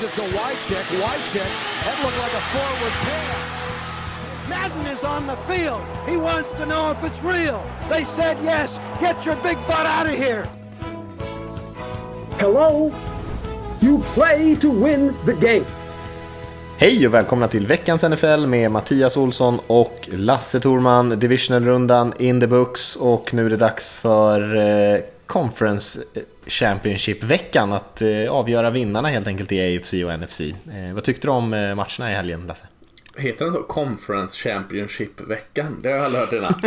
Gives it to Wycheck. Wycheck. That looked like a forward pass. Madden is on the field. He wants to know if it's real. They said yes. Get your big butt out of here. Hello? You play to win the game. Hej och välkomna till veckans NFL med Mattias Olsson och Lasse Thorman. Divisional-rundan in the books och nu är det dags för eh, Conference Championship-veckan att eh, avgöra vinnarna helt enkelt i AFC och NFC. Eh, vad tyckte du om eh, matcherna i helgen, Lasse? Heter den så? Conference Championship-veckan? Det har jag aldrig hört innan.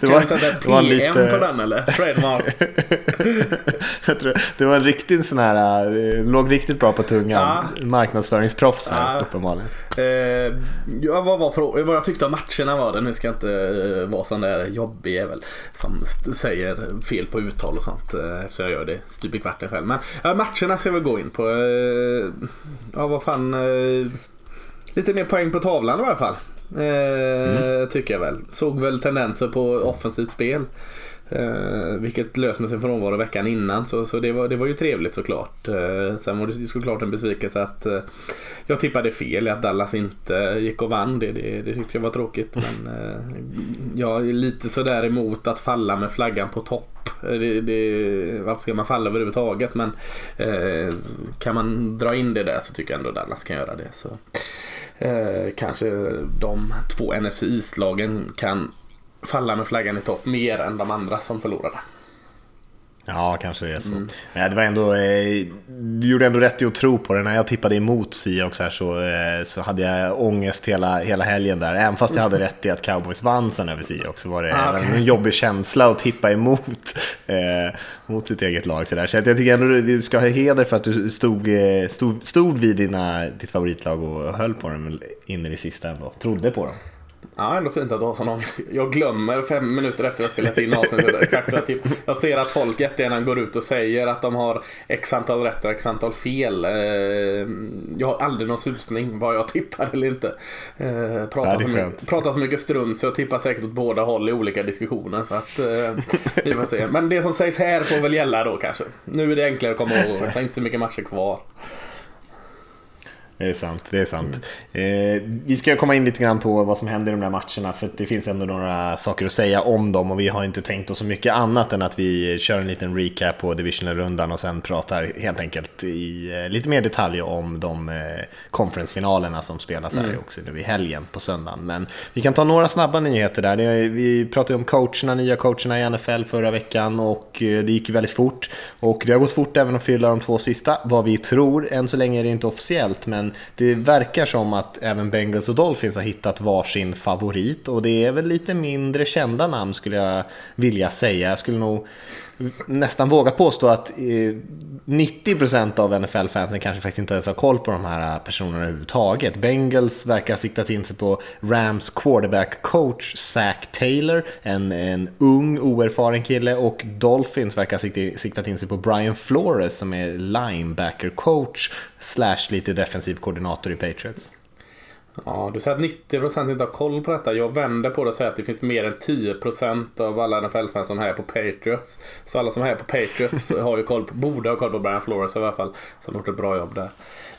det kan var, vi sätta TM lite- på den eller? Trademark. Jag tror, det var en riktig sån här, låg riktigt bra på tungan. Marknadsföringsproffs här Ja. uppenbarligen. Eh, ja, vad, var för, vad jag tyckte om matcherna var det. Nu ska jag inte eh, vara sån där jobbig jävel som säger fel på uttal och sånt. Eh, eftersom jag gör det stup i kvarten själv. Men ja, matcherna ska vi gå in på. Eh, ja, vad fan. Eh, lite mer poäng på tavlan i alla fall. Eh, Tycker jag väl. Såg väl tendenser på offensivt spel. Eh, vilket lös med sin frånvaro veckan innan så, så det, var, det var ju trevligt såklart. Eh, sen var det såklart en besvikelse att eh, jag tippade fel i att Dallas inte gick och vann. Det, det, det tyckte jag var tråkigt. Men eh, jag är lite sådär emot att falla med flaggan på topp. Eh, det, det, varför ska man falla överhuvudtaget? Men eh, kan man dra in det där så tycker jag ändå Dallas kan göra det. Så. Eh, kanske de två NFC-islagen kan falla med flaggan i topp mer än de andra som förlorade. Ja, kanske det är så. Men det var ändå, eh, du gjorde ändå rätt i att tro på det. När jag tippade emot Seahawks här så, eh, så hade jag ångest hela, hela helgen där. Även fast jag hade rätt i att Cowboys vann sen över Seahawks så var det Ah, okej. en jobbig känsla att tippa emot eh, mot sitt eget lag. Så, där. så jag tycker ändå du ska ha heder för att du stod, eh, stod, stod vid dina, ditt favoritlag och höll på dem in i det sista ändå. Trodde på dem. Ja, ändå fint att du har sån ångest. Jag glömmer fem minuter efter att jag spelat in avsnittet exakt jag tippar. Jag ser att folk jättegärna går ut och säger att de har x antal rätt och x antal fel. Eh, Jag har aldrig någon susning vad jag tippar eller inte. Eh, Pratar, så, mycket, pratar så mycket strunt så jag tippar säkert åt båda håll i olika diskussioner. Så att, eh, vi får se. Men det som sägs här får väl gälla då kanske. Nu är det enklare att komma ihåg. Har inte så mycket matcher kvar. Det är sant, det är sant. Eh, vi ska komma in lite grann på vad som händer i de där matcherna för det finns ändå några saker att säga om dem och vi har inte tänkt oss så mycket annat än att vi kör en liten recap på divisional-rundan och sen pratar helt enkelt i eh, lite mer detalj om de eh, conference-finalerna som spelas här också nu i helgen på söndagen. Men vi kan ta några snabba nyheter där. Är, vi pratade om coacherna, nya coacherna i NFL förra veckan och eh, det gick ju väldigt fort. Och det har gått fort även att fylla de två sista, vad vi tror. Än så länge är det inte officiellt, men det verkar som att även Bengals och Dolphins har hittat varsin favorit. Och det är väl lite mindre kända namn skulle jag vilja säga. Jag skulle nog nästan våga påstå att eh, 90% av NFL-fansen kanske faktiskt inte ens har koll på de här eh, personerna överhuvudtaget. Bengals verkar ha siktat in sig på Rams quarterback coach Zach Taylor, en, en ung oerfaren kille och Dolphins verkar ha siktat in sig på Brian Flores som är linebacker coach slash lite defensiv koordinator i Patriots. Ja, du säger att 90% inte har koll på detta. Jag vänder på det och säger att det finns mer än 10% av alla NFL-fans som är på Patriots. Så alla som är på Patriots har ju koll på, borde ha koll på Brian Flores i alla fall. Som har gjort ett bra jobb där.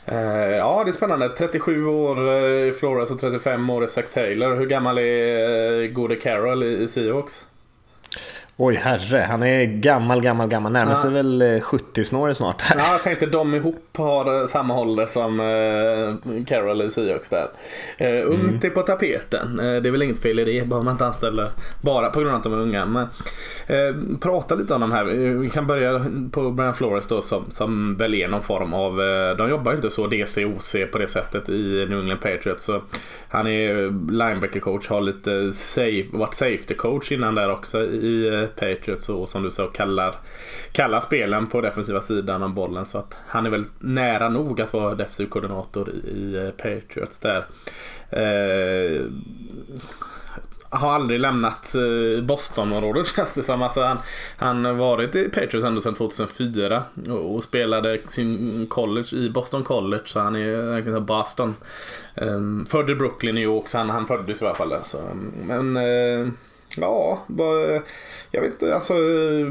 Eh, ja, det är spännande. 37 år eh, i Flores och 35 år i Zach Taylor. Hur gammal är eh, gode Carroll i, i Seahawks? Oj herre, han är gammal, gammal, gammal. Närmar sig väl eh, 70-snårig snart. här. Ja, jag tänkte de ihop har eh, samma ålder som eh, Carroll i Seahawks där. Eh, ungt är på tapeten. Eh, det är väl inget fel i det. Behöver man inte anställa bara på grund av att de är unga. Men eh, prata lite om de här. Eh, Vi kan börja på Brian Flores då som, som väl är någon form av, eh, de jobbar ju inte så DC-OC på det sättet i New England Patriots. Så han är linebacker coach, har lite safe, varit safety coach innan där också i eh, Patriots och som du sa kallar, kallar spelen på defensiva sidan av bollen. Så att han är väl nära nog att vara defensiv koordinator i, i eh, Patriots där. Eh, har aldrig lämnat eh, Bostonområdet känns det som. Alltså han, han har varit i Patriots ända sedan 2004 och, och spelade sin college i Boston College. Så han är verkligen Boston. Um, född i Brooklyn, New York, så han, han föddes i alla fall där. Så, mm, men uh, Ja, jag vet inte. Alltså,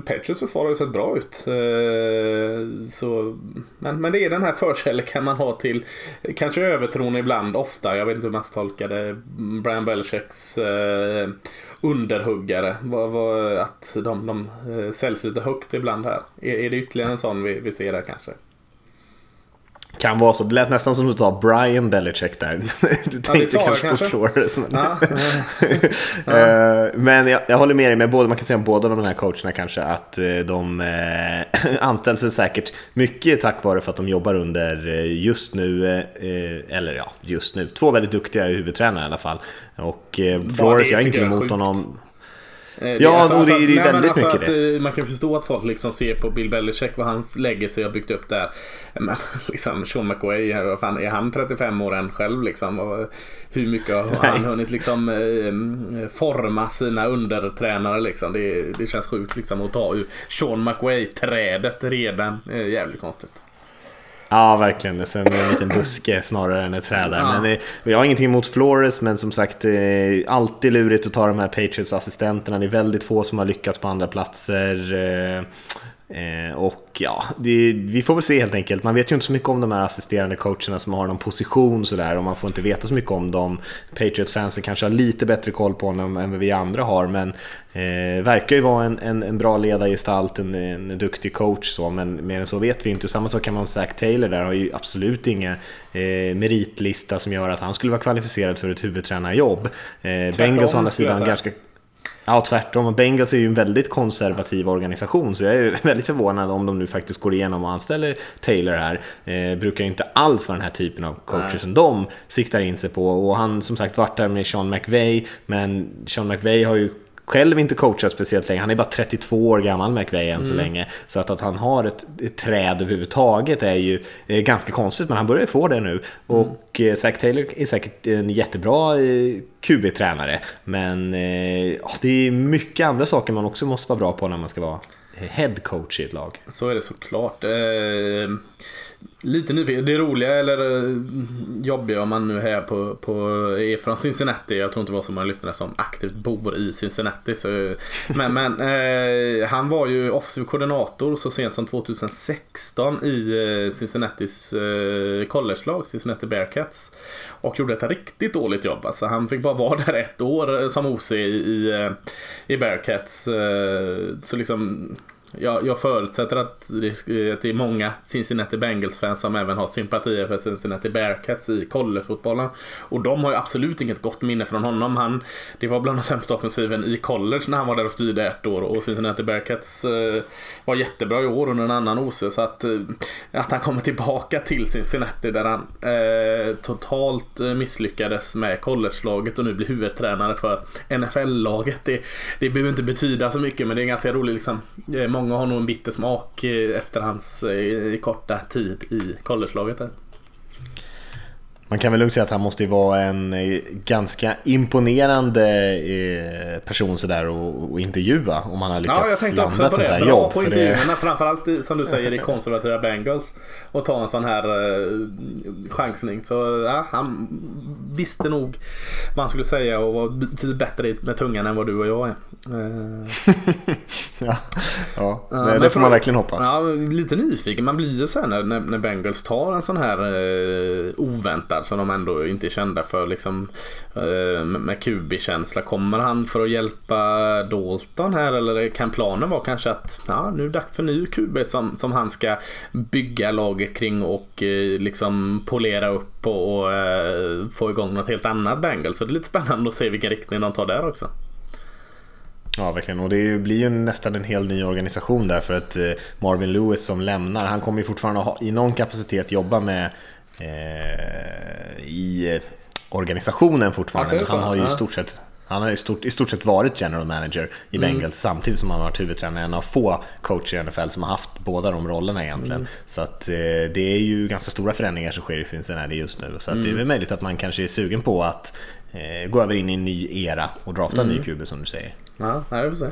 Patriots försvar har ju sett bra ut. Eh, så, men, men det är den här förkärleken man har till kanske övertron ibland, ofta. Jag vet inte hur man ska tolka det. Brian Belichicks eh, underhuggare. Var, var, att de, de eh, säljs lite högt ibland här. Är, är det ytterligare en sån vi, vi ser här kanske? Kan vara så. Det lät nästan som att du sa Brian Belichick där. Du tänkte ja, kanske, kanske på Flores. Men, Ja. Eh, men jag, jag håller med dig med både, man kan säga om båda de här coacherna kanske att eh, de eh, anställs säkert mycket tack vare för att de jobbar under just nu, eller ja, just nu, två väldigt duktiga huvudtränare i alla fall. Och Flores, jag är emot sjukt. honom. Eh, Ja, och det är nej, väldigt alltså mycket att, eh, Man kan förstå att folk liksom ser på Bill Belichick, vad hans legacy har byggt upp där. Men liksom Sean McWay, vad fan, är han 35 år än själv liksom? Och hur mycket har han hunnit liksom eh, forma sina undertränare liksom? Det, det känns sjukt liksom att ta ur Sean McWay-trädet redan. Eh, jävligt konstigt. Ja, verkligen. Sen en liten buske snarare än ett träd där. Ja. Men, eh, jag har ingenting emot Flores, men som sagt, eh, alltid lurigt att ta de här Patriots-assistenterna. Det är väldigt få som har lyckats på andra platser. Eh, och ja, det, vi får väl se helt enkelt. Man vet ju inte så mycket om de här assisterande coacherna som har någon position sådär och man får inte veta så mycket om dem. Patriots-fansen kanske har lite bättre koll på honom än vad vi andra har, men eh, verkar ju vara en, en, en bra ledargestalt, en, en duktig coach så, men mer än så vet vi inte. Samma sak kan man säga Zach Taylor där har ju absolut ingen eh, meritlista som gör att han skulle vara kvalificerad för ett huvudtränarjobb. Eh, Bengals å andra sidan ganska Ja, tvärtom. Och Bengals är ju en väldigt konservativ organisation, så jag är väldigt förvånad om de nu faktiskt går igenom och anställer Taylor här. Eh, brukar inte alls vara den här typen av coacher Nej. som de siktar in sig på. Och han som sagt varit där med Sean McVay, men Sean McVay har ju själv inte coachat speciellt länge. Han är bara 32 år gammal McVay än så länge. Så att, att han har ett, ett träd överhuvudtaget är ju eh, ganska konstigt, men han börjar få det nu. Och eh, Zach Taylor är säkert en jättebra eh, QB-tränare. Men eh, det är mycket andra saker man också måste vara bra på när man ska vara eh, head coach i ett lag. Så är det såklart. Lite nyfiken. Det roliga eller eh, jobbiga om man nu är på, på, är från Cincinnati. Jag tror inte det var så många lyssnare som aktivt bor i Cincinnati. Så, eh, men men eh, han var ju offensiv koordinator så sent som 2016 i eh, Cincinnatis eh, collegelag, Cincinnati Bearcats. Och gjorde ett riktigt dåligt jobb. Alltså, han fick bara vara där ett år som OC i, i, i Bearcats. Eh, så liksom jag, jag förutsätter att det, att det är många Cincinnati Bengals-fans som även har sympatier för Cincinnati Bearcats i collegefotbollen. Och de har ju absolut inget gott minne från honom. Han, det var bland de sämsta offensiven i college när han var där och styrde ett år. Och Cincinnati Bearcats eh, var jättebra i år under en annan OC. Så att, eh, att han kommer tillbaka till Cincinnati där han eh, totalt eh, misslyckades med collegelaget och nu blir huvudtränare för NFL-laget. Det, det behöver inte betyda så mycket men det är ganska roligt liksom. Eh, Många har nog en bitter smak eh, efter hans eh, korta tid i collegelaget. Man kan väl lugnt säga att han måste vara en eh, ganska imponerande eh, person sådär och, och intervjua om han har Ja, jag lyckats tänkte landa ett sånt här Bra jobb. på för det- intervjuerna, framförallt som du säger i konservativa Bengals. Och ta en sån här eh, chansning. Så ja, han visste nog vad han skulle säga och var betydligt bättre med tungan än vad du och jag är. Eh, ja, ja, Ja, det, men det får man verkligen hoppas. Ja, lite nyfiken. Man blir ju så här när, när, när Bengals tar en sån här eh, oväntad som de ändå inte är kända för. Liksom, eh, med QB-känsla. Kommer han för att hjälpa Dalton här eller kan planen vara kanske att ja, nu är det dags för ny QB som, som han ska bygga laget kring och eh, liksom polera upp och, och eh, få igång något helt annat Bengals. Så det är lite spännande att se vilken riktning de tar där också. Ja, verkligen. Och det blir ju nästan en helt ny organisation där för att Marvin Lewis som lämnar, han kommer ju fortfarande ha, i någon kapacitet jobba med eh, i organisationen fortfarande. Ja, så är Men det han har ju i stort sett han har i stort, i stort sett varit general manager i Mm. Bengals samtidigt som han har varit huvudtränare. En av få coacher i NFL som har haft båda de rollerna egentligen. Mm. Så att eh, det är ju ganska stora förändringar som sker i Cincinnati just nu. Så att det är Mm. väl möjligt att man kanske är sugen på att eh, gå över in i en ny era och drafta Mm. en ny QB som du säger. Ja, vi får se.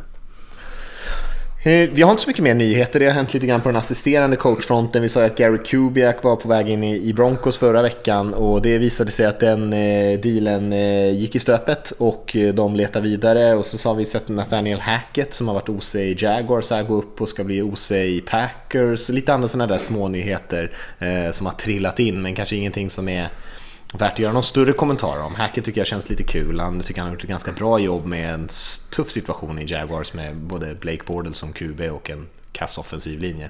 Eh, vi har inte så mycket mer nyheter, det har hänt lite grann på den assisterande coachfronten. Vi sa att Gary Kubiak var på väg in i Broncos förra veckan och det visade sig att den eh, dealen eh, gick i stöpet och de letar vidare. Och så har vi sett Nathaniel Hackett som har varit OC i Jaguars här gå upp och ska bli OC i Packers. Lite andra sådana där små nyheter som har trillat in men kanske ingenting som är värt att göra någon större kommentar om. Hackett tycker jag känns lite kul. Han tycker han har gjort ett ganska bra jobb med en tuff situation i Jaguars med både Blake Bortles som QB och en kass offensiv linje.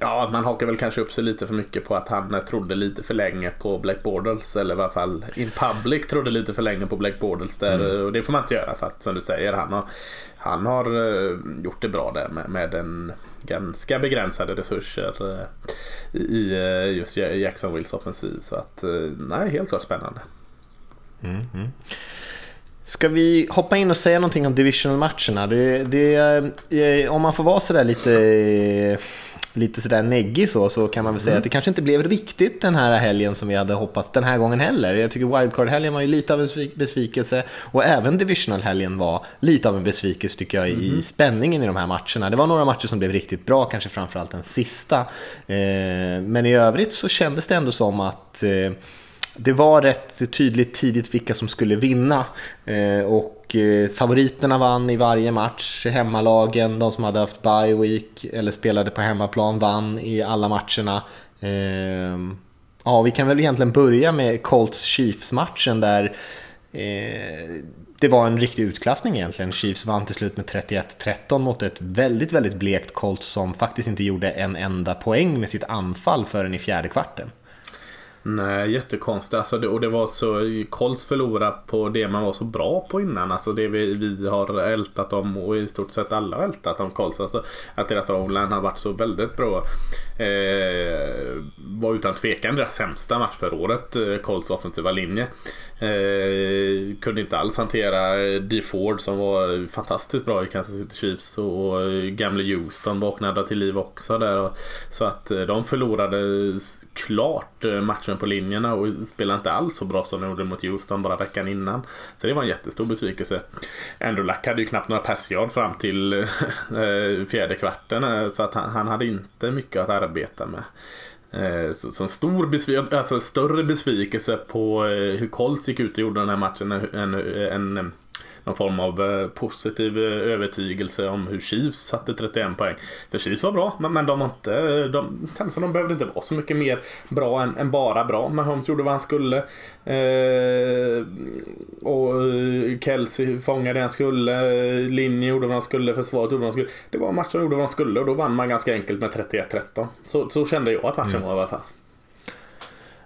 Ja, man hakar väl kanske upp sig lite för mycket på att han trodde lite för länge på Black Bortles. Eller i alla fall in public trodde lite för länge på Black Bortles. Där, mm. Och det får man inte göra för att som du säger, han har, han har eh, gjort det bra där med, med en ganska begränsade resurser eh, i eh, just Jacksonvilles offensiv. Så att, eh, nej, helt klart spännande. Mm, mm. Ska vi hoppa in och säga någonting om divisional-matcherna? Det, det, om man får vara sådär lite lite sådär neggig så, så kan man väl säga mm. att det kanske inte blev riktigt den här helgen som vi hade hoppats den här gången heller. Jag tycker wildcard-helgen var ju lite av en besvikelse och även divisional-helgen var lite av en besvikelse tycker jag i mm. spänningen i de här matcherna. Det var några matcher som blev riktigt bra, kanske framförallt den sista. Eh, men i övrigt så kändes det ändå som att eh, det var rätt tydligt tidigt vilka som skulle vinna. Eh, och eh, favoriterna vann i varje match. Hemmalagen, de som hade haft bye week eller spelade på hemmaplan vann i alla matcherna. Eh, ja, vi kan väl egentligen börja med Colts Chiefs-matchen där eh, det var en riktig utklassning egentligen. Chiefs vann till slut med 31-13 mot ett väldigt, väldigt blekt Colts som faktiskt inte gjorde en enda poäng med sitt anfall förrän i fjärde kvarten. Nej, jättekonstigt. Alltså det, och det var så... Colts förlorade på det man var så bra på innan. Alltså det vi, vi har ältat om och i stort sett alla har ältat om Colts. Alltså att deras online har varit så väldigt bra. Eh, var utan tvekan deras sämsta match för året, eh, Colts offensiva linje. Eh, kunde inte alls hantera D Ford som var fantastiskt bra i Kansas City Chiefs och gamle Houston vaknade till liv också där. Så att eh, de förlorade klart eh, matchen på linjerna och spelade inte alls så bra som de gjorde mot Houston bara veckan innan. Så det var en jättestor besvikelse. Andrew Luck hade ju knappt några passyard fram till eh, fjärde kvarten så att han, han hade inte mycket att arbeta med. Eh, så, så en stor besvikelse, alltså större besvikelse på eh, hur Colts gick ut och gjorde den här matchen än, än, någon form av eh, positiv övertygelse om hur Chiefs satte 31 poäng. För Chiefs var bra, men, men de var inte, de, de behövde inte vara så mycket mer bra än, än bara bra. Men Holmes gjorde vad han skulle. Eh, och Kelsey fångade det han skulle. Linje gjorde vad han skulle. Försvaret gjorde vad han skulle. Det var matchen gjorde vad han skulle och då vann man ganska enkelt med 31-13. Så, så kände jag att matchen mm. var i alla fall.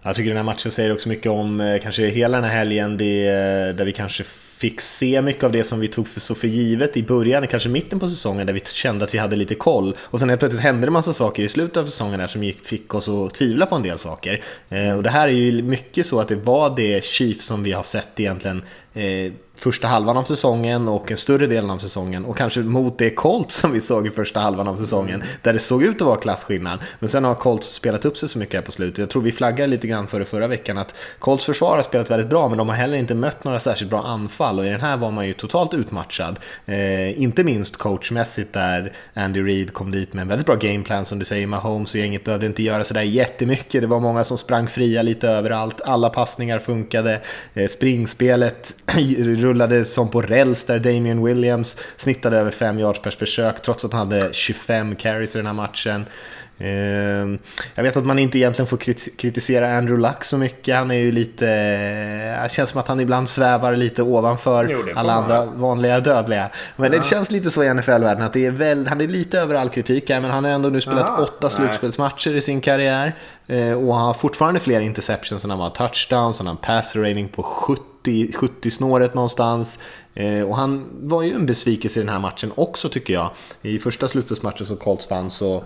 Jag tycker den här matchen säger också mycket om eh, kanske hela den här helgen det, där vi kanske fick se mycket av det som vi tog för så för givet i början, kanske mitten på säsongen, där vi kände att vi hade lite koll. Och sen helt plötsligt hände det massa saker i slutet av säsongen där som gick, fick oss att tvivla på en del saker. Eh, och det här är ju mycket så att det var det Chief som vi har sett egentligen eh, första halvan av säsongen och en större delen av säsongen och kanske mot det Colts som vi såg i första halvan av säsongen där det såg ut att vara klasskillnad. Men sen har Colts spelat upp sig så mycket här på slutet. Jag tror vi flaggade lite grann för det förra veckan att Colts försvar har spelat väldigt bra men de har heller inte mött några särskilt bra anfall och i den här var man ju totalt utmatchad. Eh, inte minst coachmässigt där Andy Reid kom dit med en väldigt bra gameplan som du säger. Mahomes och gänget behövde inte göra sådär jättemycket. Det var många som sprang fria lite överallt. Alla passningar funkade. Eh, springspelet rullade som på räls där Damian Williams snittade över 5 yards per försök trots att han hade 25 carries i den här matchen. Ehm, jag vet att man inte egentligen får kritisera Andrew Luck så mycket. Han är ju lite... Det känns som att han ibland svävar lite ovanför jo, alla andra vanliga dödliga. Men ja. det känns lite så i NFL-världen att det är väl, han är lite över all kritik här, men han har ändå nu spelat Aha, åtta slutspelsmatcher i sin karriär. Eh, och han har fortfarande fler interceptions än han har touchdowns. Han har en pass rating på 70 70-snåret någonstans. Eh, och han var ju en besvikelse i den här matchen också tycker jag. I första slutspelsmatchen som Colts vann så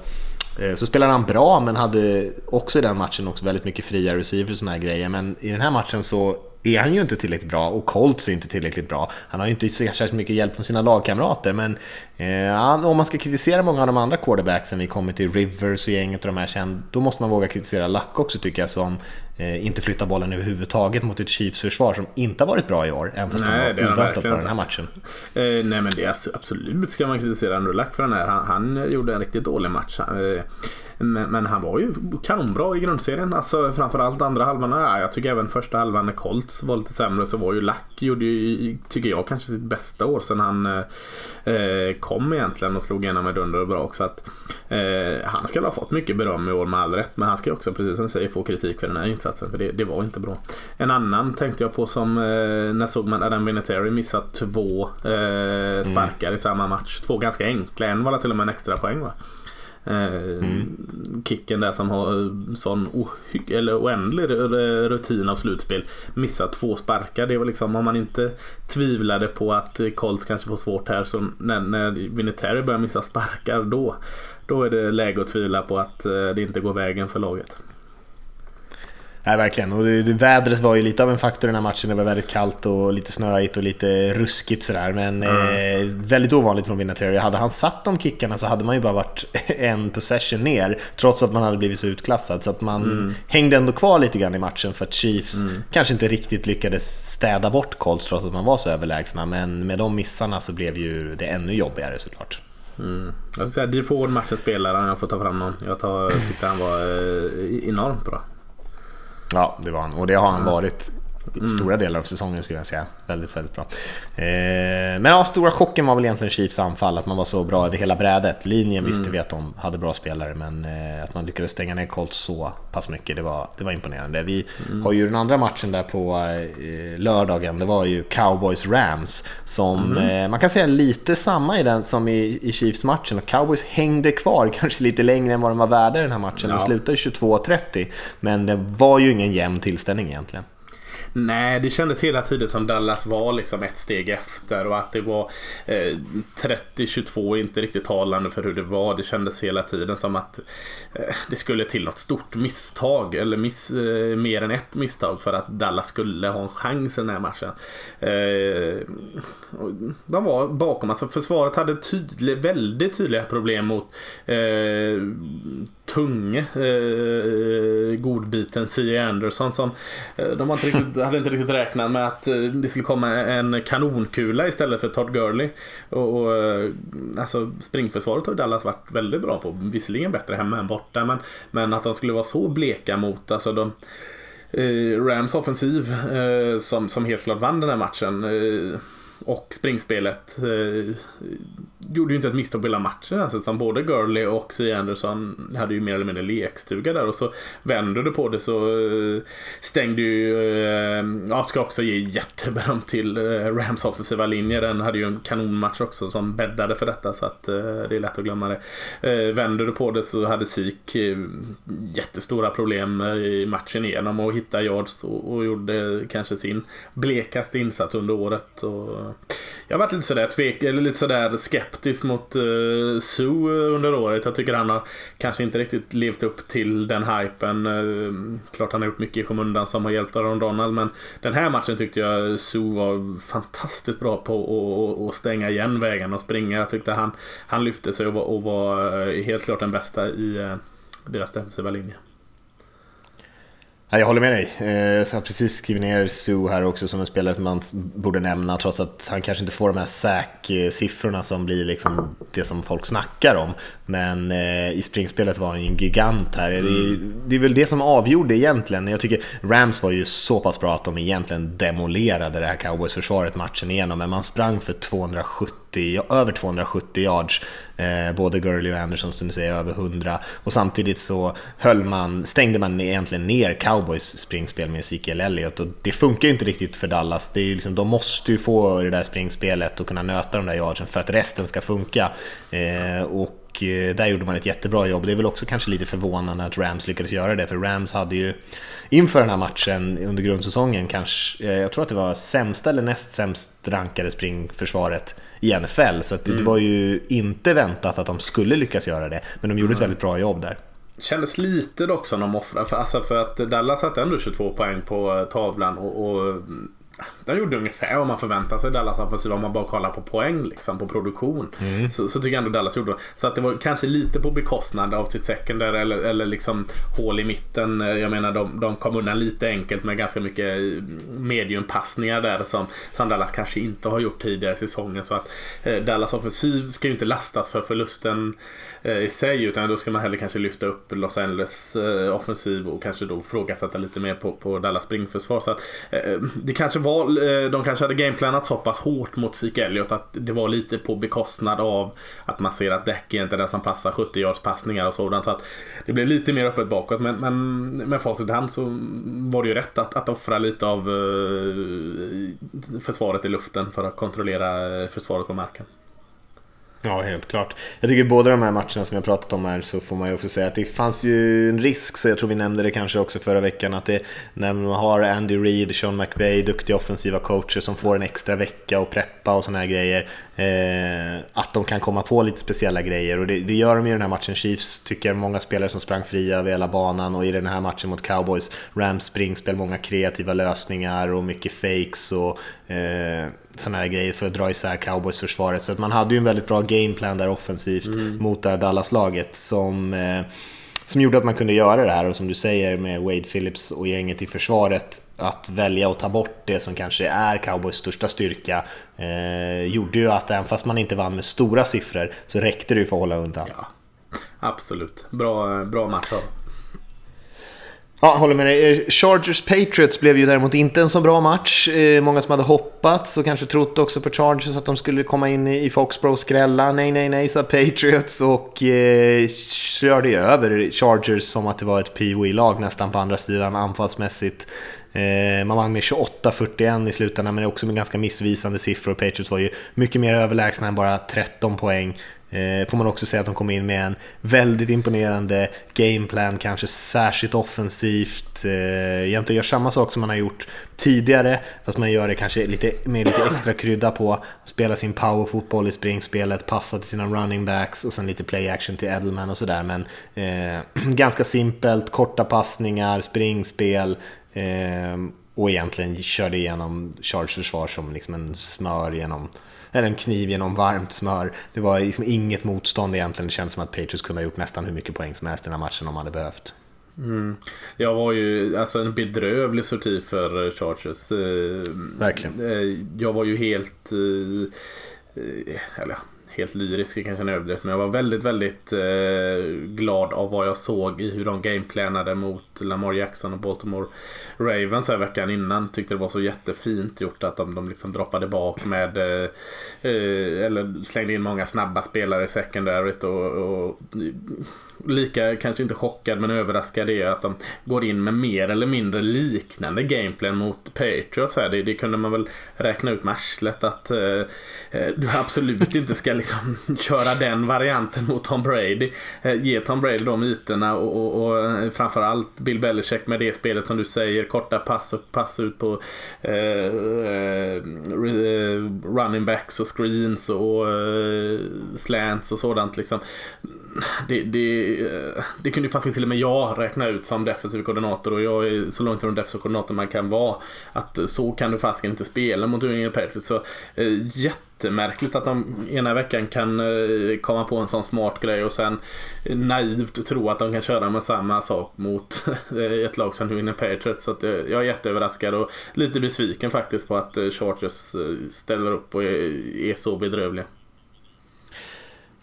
Eh, så spelade han bra men hade också i den matchen också väldigt mycket fria receivers och såna här grejer. Men i den här matchen så är han ju inte tillräckligt bra och Colts är inte tillräckligt bra. Han har ju inte särskilt mycket hjälp från sina lagkamrater men eh, om man ska kritisera många av de andra quarterbacksen, vi kommer till Rivers och gänget och de här sen, då måste man våga kritisera Luck också tycker jag som eh, inte flyttar bollen överhuvudtaget mot ett Chiefs-försvar som inte har varit bra i år, även fast Nej, de var oväntat på verkligen den här matchen. Eh, nej men det är alltså, absolut ska man kritisera Andrew Luck för den här. Han, han gjorde en riktigt dålig match. Eh, men, men han var ju kanonbra i grundserien. Alltså framförallt andra halvan. Ja, jag tycker även första halvan när Colts var lite sämre så var ju Luck, gjorde ju, tycker jag, kanske sitt bästa år sen han eh, kom egentligen och slog igenom med dunder och brak. Så att, eh, han skulle ha fått mycket beröm i år med all rätt. Men han ska ju också, precis som du säger, få kritik för den här insatsen. För det, det var inte bra. En annan tänkte jag på som, eh, när såg man Adam Vinatieri missa två eh, sparkar i samma match. Två ganska enkla. En var till och med en extra poäng va? Mm. Kicken där som har eh, sån ohy- eller oändlig rutin av slutspel. Missat två sparkar. Det var liksom om man inte tvivlade på att eh, Colts kanske får svårt här. Så när, när Vinatieri börjar missa sparkar då, då är det läge att tvivla på att det inte går vägen för laget. Nej, verkligen. Och det, det, vädret var ju lite av en faktor i den här matchen. Det var väldigt kallt och lite snöigt och lite ruskigt sådär. Men eh, väldigt ovanligt från Vinatieri. Hade han satt de kickarna så hade man ju bara varit en possession ner. Trots att man hade blivit så utklassad. Så att man hängde ändå kvar lite grann i matchen för att Chiefs kanske inte riktigt lyckades städa bort Colts trots att man var så överlägsna. Men med de missarna så blev ju det ännu jobbigare såklart. Mm. Jag ska säga Defoe matchens spelare om jag får ta fram någon. Jag tar, tyckte han var eh, enormt bra. Ja, det var han. Och det har han varit i stora delar av säsongen skulle jag säga. Väldigt, väldigt bra. Eh, men ja, stora chocken var väl egentligen Chiefs anfall, att man var så bra över hela brädet. Linjen visste vi att de hade bra spelare, men eh, att man lyckades stänga ner Colts så pass mycket, det var, det var imponerande. Vi har ju den andra matchen där på eh, lördagen, det var ju Cowboys-Rams, som eh, man kan säga lite samma i den som i, i Chiefs-matchen. Cowboys hängde kvar kanske lite längre än vad de var värda i den här matchen. De Ja. slutade 22-30, men det var ju ingen jämn tillställning egentligen. Nej, det kändes hela tiden som Dallas var liksom ett steg efter och att det var eh, 30-22 inte riktigt talande för hur det var. Det kändes hela tiden som att eh, det skulle till något stort misstag eller miss, eh, mer än ett misstag för att Dallas skulle ha en chans i den här matchen. Eh, de var bakom, alltså försvaret hade tydlig, väldigt tydliga problem mot eh, tunge eh, godbiten C.J. Anderson som eh, de inte riktigt, hade inte riktigt räknat med att eh, det skulle komma en kanonkula istället för Todd Gurley. Och, och eh, alltså springförsvaret har Dallas varit väldigt bra på. Visserligen bättre hemma än borta men, men att de skulle vara så bleka mot alltså de Rams offensiv som, som helt klart vann den här matchen. Och springspelet eh, gjorde ju inte ett misstag på hela matchen. Alltså, både Gurley och C. Anderson hade ju mer eller mindre lekstuga där och så vänder du på det så eh, stängde ju, eh, jag ska också ge jätteberöm till eh, Rams offensiva linje. Den hade ju en kanonmatch också som bäddade för detta så att eh, det är lätt att glömma det. Eh, vänder du på det så hade Sik eh, jättestora problem eh, i matchen igenom att hitta yards och, och gjorde kanske sin blekaste insats under året. Och jag har varit lite sådär, tvek, eller lite sådär skeptisk mot eh, uh, Sue eh, under året. Jag tycker han har kanske inte riktigt levt upp till den hypen. Uh, klart han har gjort mycket i skymundan som har hjälpt Aaron Donald men den här matchen tyckte jag Sue var fantastiskt bra på att- stänga igen vägen och springa. Jag tyckte han, han lyfte sig och var, och var helt klart den bästa i uh, deras defensiva linje. Ja, jag håller med dig. Eh, Jag har precis skrivit ner Sue här också som en spelare som man borde nämna trots att han kanske inte får de här SAC-siffrorna som blir liksom det som folk snackar om. Men eh, i springspelet var han ju en gigant här. Det, är, det är väl det som avgjorde egentligen. Jag tycker Rams var ju så pass bra att de egentligen demolerade det här Cowboys-försvaret matchen igenom. Men man sprang för 270 över 270 yards. Eh, både Gurley och Anderson som du säger över 100. Och samtidigt så höll man, stängde man egentligen ner Cowboys springspel med Ezekiel Elliott. Och det funkar ju inte riktigt för Dallas. Det är ju liksom, de måste ju få det där springspelet och kunna nöta de där yardsen för att resten ska funka. Eh, och eh, där gjorde man ett jättebra jobb. Det är väl också kanske lite förvånande att Rams lyckades göra det. För Rams hade ju inför den här matchen under grundsäsongen kanske, eh, jag tror att det var sämsta eller näst sämst rankade springförsvaret i NFL. Så det, det var ju inte väntat att de skulle lyckas göra det. Men de gjorde ett väldigt bra jobb där. Kändes lite dock som de offrade. För, alltså för att Dallas satte ändå 22 poäng på tavlan och, och de gjorde ungefär vad man förväntar sig Dallas offensiv om man bara kollar på poäng liksom, på produktion. Mm. Så, så, tycker jag ändå Dallas gjorde Så att det var kanske lite på bekostnad av sitt secondär eller, eller liksom hål i mitten. Jag menar de, de kom undan lite enkelt med ganska mycket mediumpassningar där som, som Dallas kanske inte har gjort tidigare i säsongen. Så att eh, Dallas offensiv ska ju inte lastas för förlusten eh, i sig utan då ska man hellre kanske lyfta upp Los Angeles eh, offensiv och kanske då frågasätta lite mer på, på Dallas springförsvar. Så att, eh, det kanske var, eh, Eh, de kanske hade gameplanat så pass hårt mot Zeke Elliot att det var lite på bekostnad av att man ser att däck är inte den som passar 70 yards passningar och sådant. Så att det blev lite mer öppet bakåt. Men, men med facit i hand så var det ju rätt att, att offra lite av eh, försvaret i luften för att kontrollera eh, försvaret på marken. Ja, helt klart. Jag tycker båda de här matcherna som jag pratat om här så får man ju också säga att det fanns ju en risk, så jag tror vi nämnde det kanske också förra veckan, att det, när man har Andy Reid, Sean McVay, duktiga offensiva coacher som får en extra vecka och preppa och sådana här grejer, eh, att de kan komma på lite speciella grejer och det, det, gör de ju i den här matchen. Chiefs tycker många spelare som sprang fria över hela banan och i den här matchen mot Cowboys, Rams springspel, många kreativa lösningar och mycket fakes och eh, sådana här grejer för att dra isär cowboys-försvaret. Så att man hade ju en väldigt bra gameplan där offensivt mm. mot det här Dallas-laget som, eh, som gjorde att man kunde göra det här. Och som du säger med Wade Phillips och gänget i försvaret, att välja att ta bort det som kanske är cowboys största styrka, eh, gjorde ju att även fast man inte vann med stora siffror så räckte det ju för att hålla undan. Ja, absolut. Bra, bra match Ja, håller med dig. Eh, Chargers Patriots blev ju däremot inte en så bra match. Eh, många som hade hoppats och kanske trott också på Chargers att de skulle komma in i Foxborough och skrälla. Nej, nej, nej, sa Patriots och eh, körde ju över Chargers som att det var ett pee lag nästan på andra sidan anfallsmässigt. Eh, man vann med 28-41 i slutändan men också med ganska missvisande siffror. Patriots var ju mycket mer överlägsna än bara 13 poäng. Eh, får man också säga att de kom in med en väldigt imponerande gameplan, kanske särskilt offensivt. Eh, egentligen gör samma sak som man har gjort tidigare, fast man gör det kanske lite, med lite extra krydda på. Spela sin powerfotboll i springspelet, passa till sina running backs och sen lite play action till Edelman och sådär. Men eh, ganska simpelt, korta passningar, springspel. Eh, och egentligen körde igenom Charge försvar som liksom en smör genom eller en kniv genom varmt smör. Det var liksom inget motstånd egentligen. Det kändes som att Patriots kunde ha gjort nästan hur mycket poäng som helst i den här matchen om de hade behövt. Mm. Jag var ju alltså en bedrövlig sorti för Chargers. Eh, Verkligen. Eh, jag var ju helt... Eh, eller helt lyrisk är kanske en överdrift. Men jag var väldigt, väldigt eh, glad av vad jag såg i hur de gameplanade mot Lamar Jackson och Baltimore Ravens här veckan innan. Tyckte det var så jättefint gjort att de, de liksom droppade bak med eh, eh eller slängde in många snabba spelare i secondaryt och, och lika, kanske inte chockad men överraskad är att de går in med mer eller mindre liknande gameplan mot Patriots. Här. Det, det kunde man väl räkna ut med arslet att eh, eh du absolut inte ska liksom köra den varianten mot Tom Brady. Eh, ge Tom Brady de ytorna och, och, och eh, framförallt Bill Belichick med det spelet som du säger. Korta pass och pass ut på eh, eh, eh running backs och screens och slants och sådant. Liksom det, det, det kunde ju faktiskt till och med jag räkna ut som defensiv koordinator och jag är så långt från defensiv koordinator man kan vara. Att så kan du fasiken inte spela mot New England Patriots. Så, eh, jättemärkligt att de ena veckan kan eh, komma på en sån smart grej och sen naivt tro att de kan köra med samma sak mot eh, ett lag som New England Patriots. Så att, eh, jag är jätteöverraskad och lite besviken faktiskt på att eh, Chargers eh, ställer upp och är, är så bedrövliga.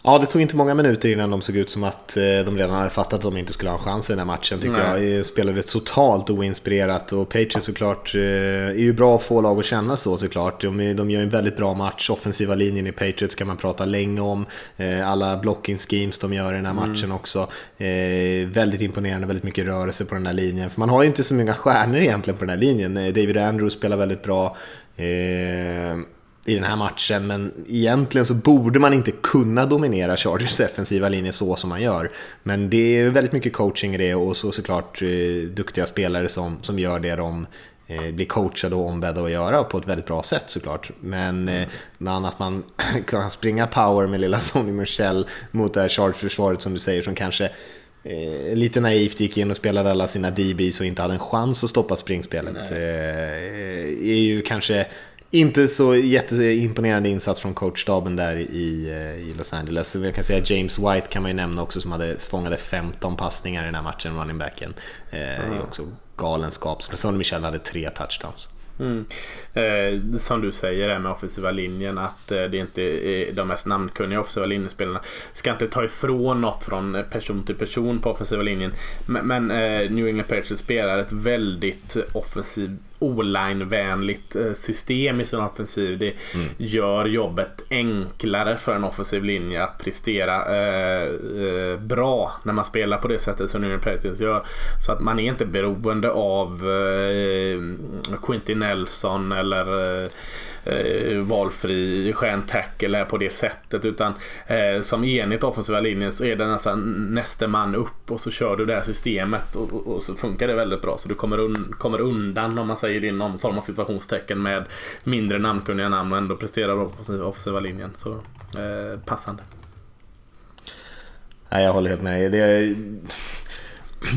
Ja, det tog inte många minuter innan de såg ut som att eh, de redan hade fattat att de inte skulle ha en chans i den här matchen tyckte Nej. jag. Spelade totalt oinspirerat och Patriots såklart eh, är ju bra att få lag att känna så såklart. De, de gör en väldigt bra match. Offensiva linjen i Patriots kan man prata länge om. Eh, alla blocking schemes de gör i den här mm. matchen mm. också. Väldigt imponerande, väldigt mycket rörelse på den här linjen. För man har ju inte så många stjärnor egentligen på den här linjen. David Andrews spelar väldigt bra i den här matchen, men egentligen så borde man inte kunna dominera Chargers defensiva linje så som man gör. Men det är väldigt mycket coaching i det och så såklart eh, duktiga spelare som, som gör det de eh, blir coachade och ombedda att göra på ett väldigt bra sätt såklart. Men, eh, men att man kan springa power med lilla Sonny Michel mot det här Chargers-försvaret som du säger som kanske eh, lite naivt gick in och spelade alla sina DBs och inte hade en chans att stoppa springspelet. Eh, är ju kanske inte så jätteimponerande insats från coachstaben där i, eh, i Los Angeles. Jag kan säga James White kan man ju nämna också som hade fångade 15 passningar i den här matchen, running backen. Eh, mm. också galenskap. Sonny Michel hade tre touchdowns. Mm. Eh, som du säger där med offensiva linjen att eh, det inte är de mest namnkunniga offensiva linjespelarna. Ska inte ta ifrån något från person till person på offensiva linjen. Men, men eh, New England Patriots spelar ett väldigt offensivt o-line-vänligt eh, system i sin offensiv. Det mm. gör jobbet enklare för en offensiv linje att prestera eh, eh, bra när man spelar på det sättet som New England Patriots gör. Så att man är inte beroende av eh, Quinty Nelson eller eh, eh, valfri stjärntackle på det sättet. Utan eh, som enhet offensiva linjen så är det nästan nästa man upp och så kör du det här systemet och, och, och så funkar det väldigt bra. Så du kommer, un, kommer undan om man säger i någon form av situationstecken med mindre namnkunniga namn och ändå presterar bra på offensiva linjen. Så eh, passande. Nej, jag håller helt med. Det,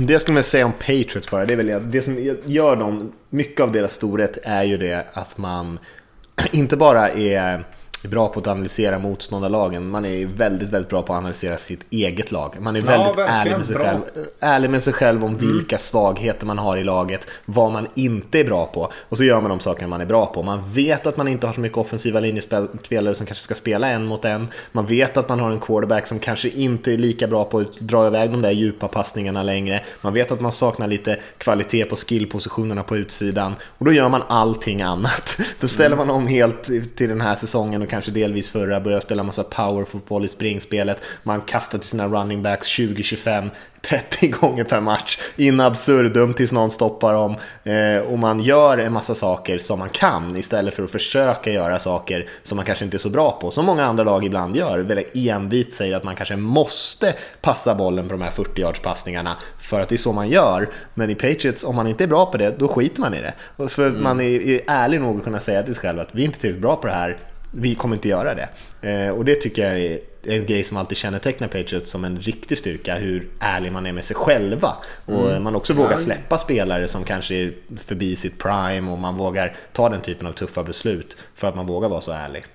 det jag skulle vilja säga om Patriots bara, det är väl det som gör dem, mycket av deras storhet är ju det att man inte bara är bra på att analysera motståndarlagen. Man är väldigt, väldigt bra på att analysera sitt eget lag. Man är väldigt ärlig, med sig själv, ärlig med sig själv om mm. vilka svagheter man har i laget, vad man inte är bra på. Och så gör man de saker man är bra på. Man vet att man inte har så mycket offensiva linjespelare som kanske ska spela en mot en. Man vet att man har en quarterback som kanske inte är lika bra på att dra iväg de där djupa passningarna längre. Man vet att man saknar lite kvalitet på skillpositionerna på utsidan. Och då gör man allting annat. Då ställer man om helt till den här säsongen och kanske delvis förra, började spela massa powerfotboll i springspelet. Man kastar till sina running backs 20-25 30 gånger per match in absurdum tills någon stoppar dem. Eh, och man gör en massa saker som man kan istället för att försöka göra saker som man kanske inte är så bra på. Som många andra lag ibland gör. Väldigt envist säger att man kanske måste passa bollen på de här 40 yards passningarna för att det är så man gör. Men i Patriots, om man inte är bra på det, då skiter man i det. Och för mm. man är, är ärlig nog att kunna säga till sig själv att vi är inte tillräckligt bra på det här vi kommer inte göra det. Eh, och det tycker jag är en grej som alltid kännetecknar Patriots som en riktig styrka, hur ärlig man är med sig själva. Och mm. man också vågar släppa spelare som kanske är förbi sitt prime och man vågar ta den typen av tuffa beslut för att man vågar vara så ärlig.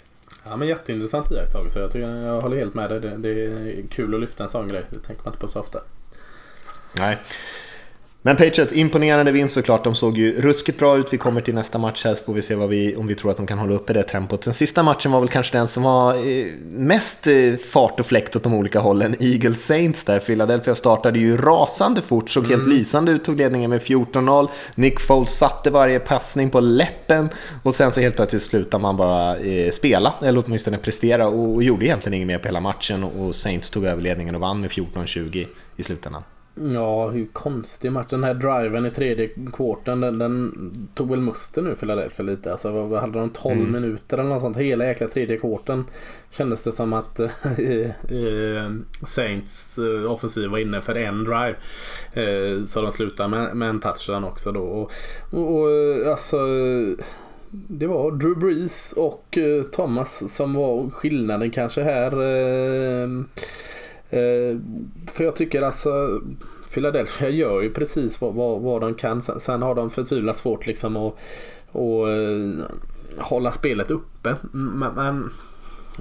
Ja men jätteintressant iakttagelse. Jag, tycker, jag håller helt med dig. Det, det är kul att lyfta en sån grej. Det tänker man inte på så ofta. Nej. Men Patriots, imponerande vinst såklart. De såg ju ruskigt bra ut. Vi kommer till nästa match här så får vi se vi, om vi tror att de kan hålla uppe det tempot. Den sista matchen var väl kanske den som var eh, mest eh, fart och fläkt åt de olika hållen. Eagles Saints där. Philadelphia startade ju rasande fort, såg mm. helt lysande ut, tog ledningen med 14-0. Nick Foles satte varje passning på läppen och sen så helt plötsligt slutade man bara eh, spela, eller åtminstone prestera och, och gjorde egentligen inget mer på hela matchen och Saints tog över ledningen och vann med 14-20 i slutändan. Ja, hur konstig match. Den här driven i tredje kvarten den, den tog väl musten nu Philadelphia lite. Alltså vad hade de 12 mm. minuter eller något sånt. Hela jäkla tredje kvarten kändes det som att äh, Saints äh, offensiv var inne för en drive. Så de slutade med, med en touchdown också då. Och, och, och alltså det var Drew Brees och Thomas som var skillnaden kanske här. Eh, för jag tycker alltså Philadelphia gör ju precis vad, vad, vad de kan. Sen, sen har de förtvivlat svårt liksom att och, eh, hålla spelet uppe. Men, men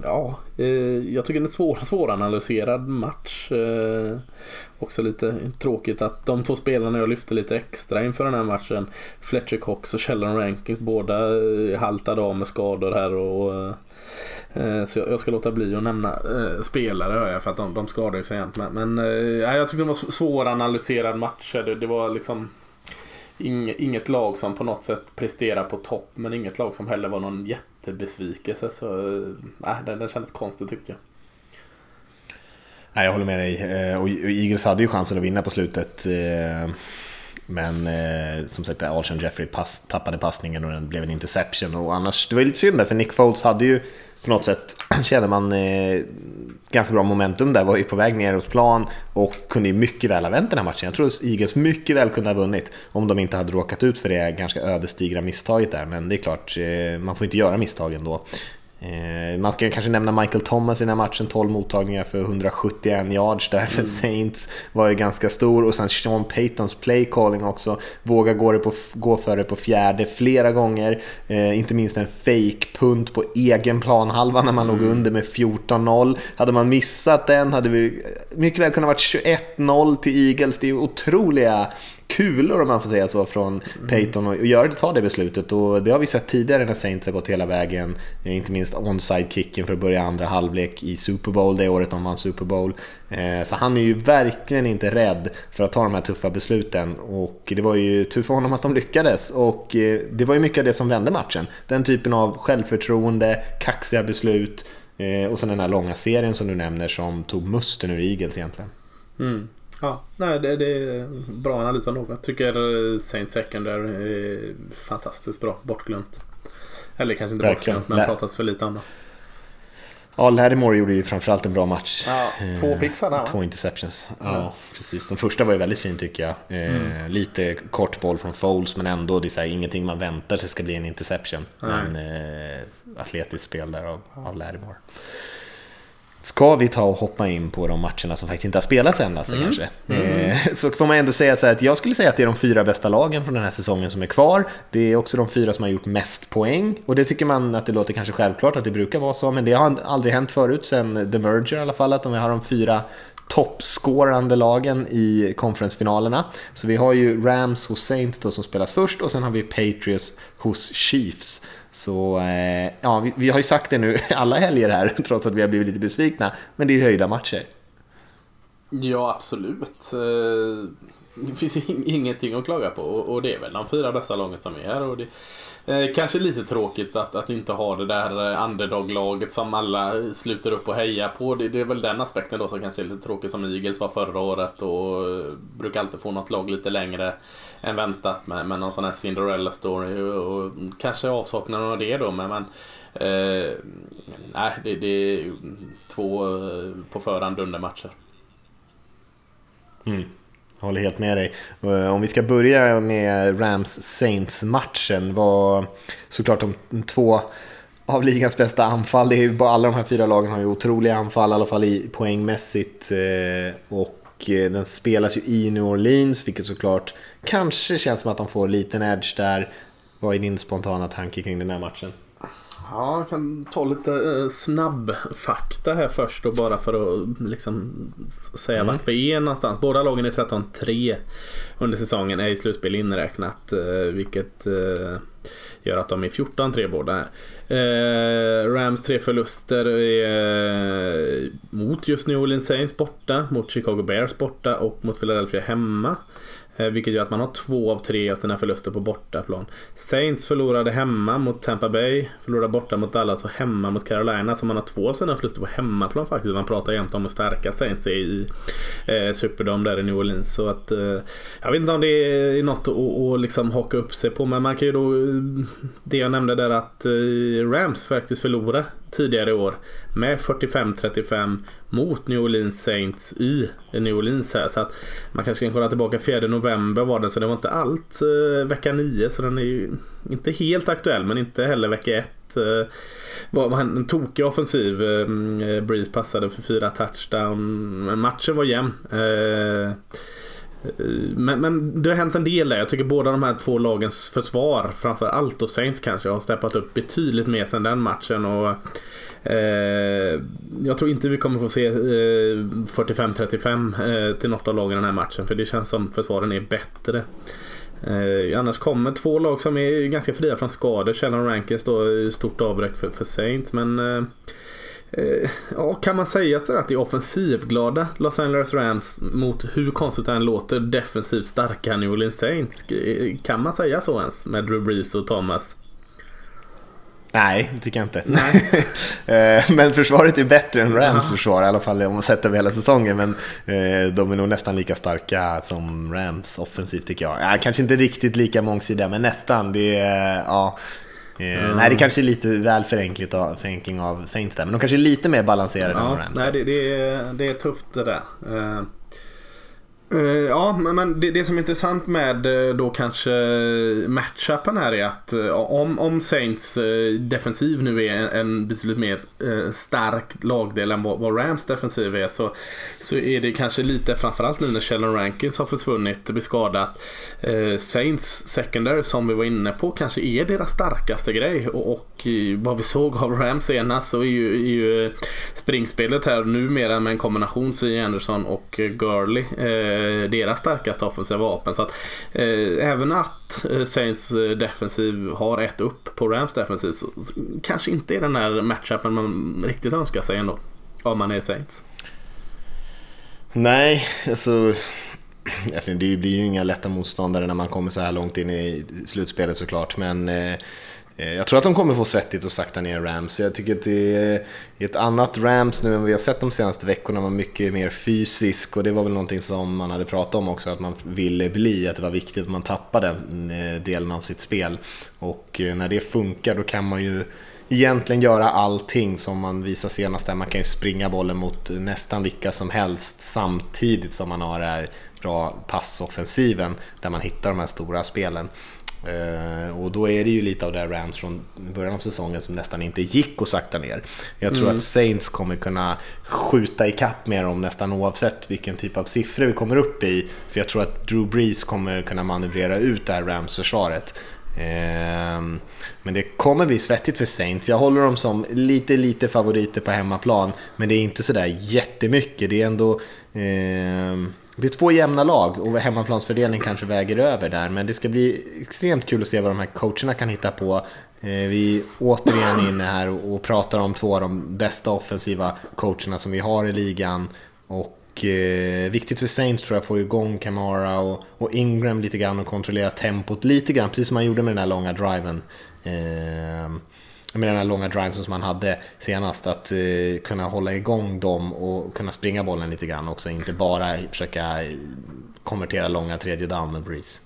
ja, eh, jag tycker det är en svår, svåranalyserad match. Också lite tråkigt att de två spelarna jag lyfte lite extra inför den här matchen Fletcher Cox och Sheldon Rankins båda haltade av med skador här och Eh, så jag ska låta bli att nämna eh, spelare hör jag för att de, de skadar sig jämt. Men, eh, men jag tyckte det var svåranalyserad match. Det, det var liksom inget lag som på något sätt presterar på topp men inget lag som heller var någon jättebesvikelse. Så nej, den, den kändes konstig tyckte jag. Nej, jag håller med dig. Och Eagles hade ju chansen att vinna på slutet. Men eh, som sagt, Alshon Jeffrey pass, tappade passningen och den blev en interception. Och annars, det var ju lite synd där, för Nick Foles hade ju på något sätt, känner man, eh, ganska bra momentum där, var ju på väg neråt plan och kunde ju mycket väl ha vänt den här matchen. Jag tror att Eagles mycket väl kunde ha vunnit om de inte hade råkat ut för det ganska ödesdigra misstaget där. Men det är klart, eh, man får inte göra misstag ändå. Eh, man ska kanske nämna Michael Thomas i den här matchen, 12 mottagningar för 171 yards där för mm. Saints var ju ganska stor och sen Sean Paytons play calling också, våga gå, det på, gå för det på fjärde flera gånger, eh, inte minst en fake punt på egen planhalva när man mm. låg under med 14-0. Hade man missat den hade vi mycket väl kunnat vara 21-0 till Eagles, det är otroliga kulor om man får säga så från Peyton och göra det, ta det beslutet. Och det har vi sett tidigare när Saints har gått hela vägen. Eh, inte minst onside-kicken för att börja andra halvlek i Super Bowl, det året de vann Super Bowl. Eh, så han är ju verkligen inte rädd för att ta de här tuffa besluten. Och det var ju tur för honom att de lyckades. Och eh, det var ju mycket av det som vände matchen. Den typen av självförtroende, kaxiga beslut och sen den här långa serien som du nämner som tog musten ur Eagles egentligen. Mm. Ja, nej, det, det är bra analys av något. Jag tycker Saint Secondary är fantastiskt bra. Bortglömt. Eller kanske inte Verkligen. bortglömt, men Lä pratats för lite om det. Ja, Lattimore gjorde ju framförallt en bra match. Ja, två pix hade Två interceptions. Ja, mm. precis. Den första var ju väldigt fin tycker jag. Eh, mm. Lite kort boll från Foles, men ändå det är så här, ingenting man väntar sig ska bli en interception. Men eh, atletiskt spel där av, av Lattimore. Ska vi ta och hoppa in på de matcherna som faktiskt inte har spelats än alltså, mm. kanske? Mm. Eh, så får man ändå säga så här att jag skulle säga att det är de fyra bästa lagen från den här säsongen som är kvar. Det är också de fyra som har gjort mest poäng och det tycker man att det låter kanske självklart att det brukar vara så, men det har aldrig hänt förut sen The Merger i alla fall, att de har de fyra toppscorande lagen i konferensfinalerna. Så vi har ju Rams hos Saints då som spelas först och sen har vi Patriots hos Chiefs. Så eh, ja, vi, vi, har ju sagt det nu alla helger här, trots att vi har blivit lite besvikna. Men det är ju höjda matcher. Ja, absolut. Eh, det finns ju ingenting att klaga på och det är väl de fyra bästa lagen som är här. Och det, Eh, kanske lite tråkigt att, att inte ha det där eh, underdog-laget som alla sluter upp och hejar på. Det, det, är väl den aspekten då som kanske är lite tråkig som Eagles var förra året och eh, brukar alltid få något lag lite längre än väntat med, med någon sån här Cinderella story och, och kanske avsaknaden av det då men, men eh, nej, det, det är två eh, på förhand undermatcher. Mm. Jag håller helt med dig. Eh, om vi ska börja med Rams-Saints-matchen var såklart de två av ligans bästa anfall. Det är ju, alla de här fyra lagen har ju otroliga anfall, i alla fall i poängmässigt. Eh, och eh, den spelas ju i New Orleans, vilket såklart kanske känns som att de får liten edge där. Vad är din spontana tanke kring den här matchen? Ja, jag kan ta lite eh, snabb fakta här först och bara för att liksom säga mm. vart vi är någonstans. Båda lagen är 13-3 under säsongen är i slutspel inräknat. Eh, vilket eh, gör att de är 14-3 båda här. Rams tre förluster mot just New Orleans Saints borta, mot Chicago Bears borta och mot Philadelphia hemma. Eh, vilket gör att man har två av tre av sina förluster på bortaplan. Saints förlorade hemma mot Tampa Bay, förlorade borta mot Dallas och hemma mot Carolina. Så man har två av sina förluster på hemmaplan faktiskt. Man pratar jämt om att stärka Saints i eh, Superdome där i New Orleans. Så att, eh, jag vet inte om det är något att, att liksom haka upp sig på. Men man kan ju då, eh, det jag nämnde där att eh, Rams faktiskt förlorade tidigare i år med 45-35 mot New Orleans Saints i New Orleans här. Så att man kanske kan kolla tillbaka 4 november var den, så det var inte allt eh, vecka 9 så den är ju inte helt aktuell men inte heller vecka 1. Eh, var en tokig offensiv. Eh, eh, Breeze passade för fyra touchdown. Men matchen var jämn. Eh, Eh, men, men det har hänt en del där. Jag tycker båda de här två lagens försvar, framför allt och Saints kanske, har steppat upp betydligt mer sedan den matchen. Och, eh, jag tror inte vi kommer få se eh, 45-35 eh, till något av lagen den här matchen. För det känns som försvaren är bättre. Eh, annars kommer två lag som är ganska fria från skador. Shannon Rankins då eh, stort avbräck för, för Saints. Men Eh, ja, kan man säga så att det är offensivglada Los Angeles Rams mot hur konstigt det än låter defensivt starka New Orleans Saints? Kan man säga så ens med Drew Brees och Thomas? Nej, det tycker jag inte. Eh, men försvaret är bättre än Rams ja. försvar, i alla fall om man sett över hela säsongen. Men eh, de är nog nästan lika starka som Rams offensivt tycker jag. Kanske inte riktigt lika mångsidiga, men nästan. Det är, ja, Mm. Nej, det kanske är lite väl förenkligt av, förenkling av Saints där, men de kanske är lite mer balanserade ja, än Rams. Nej, det, det, är, det är tufft det där. Uh, ja, men, men det, det, som är intressant med eh, då kanske matchupen här är att uh, om, om Saints defensiv nu är en, en betydligt mer stark lagdel än vad, vad, Rams defensiv är så, så är det kanske lite framförallt nu när Sheldon Rankins har försvunnit och blir skadad. Saints secondary som vi var inne på kanske är deras starkaste grej och, och vad vi såg av Rams senast så är ju, är ju springspelet här numera med en kombination C. Anderson och Gurley Eh, deras starkaste offensiva vapen. Så att eh, även att eh, Saints eh, defensiv har ett upp på Rams defensiv så, så kanske inte är den där matchupen man riktigt önskar sig ändå. Om man är Saints. Nej, alltså, alltså det blir ju inga lätta motståndare när man kommer så här långt in i slutspelet såklart. Men Eh, Eh, jag tror att de kommer få svettigt och sakta ner Rams. Jag tycker att det är ett annat Rams nu än vi har sett de senaste veckorna. var mycket mer fysisk och det var väl någonting som man hade pratat om också att man ville bli. Att det var viktigt att man tappade den eh, delen av sitt spel. Och eh, när det funkar då kan man ju egentligen göra allting som man visar senast där. Man kan ju springa bollen mot nästan vilka som helst samtidigt som man har det här bra passoffensiven där man hittar de här stora spelen. Uh, och då är det ju lite av det här Rams från början av säsongen som nästan inte gick att sakta ner. Jag tror mm. att Saints kommer kunna skjuta ikapp med dem nästan oavsett vilken typ av siffror vi kommer upp i. För jag tror att Drew Brees kommer kunna manövrera ut det här Rams-försvaret. Uh, men det kommer bli svettigt för Saints. Jag håller dem som lite, lite favoriter på hemmaplan. Men det är inte sådär jättemycket. Det är ändå... Uh, det är två jämna lag och hemmaplansfördelning kanske väger över där. Men det ska bli extremt kul att se vad de här coacherna kan hitta på. Eh, vi är återigen inne här och pratar om två av de bästa offensiva coacherna som vi har i ligan. Och eh, viktigt för Saints tror jag att få igång Camara och, och, Ingram lite grann och kontrollera tempot lite grann. Precis som man gjorde med den här långa driven. Eh, med den här långa driven som man hade senast, att eh, kunna hålla igång dem och kunna springa bollen lite grann också, inte bara försöka eh, konvertera långa tredje down med Breeze.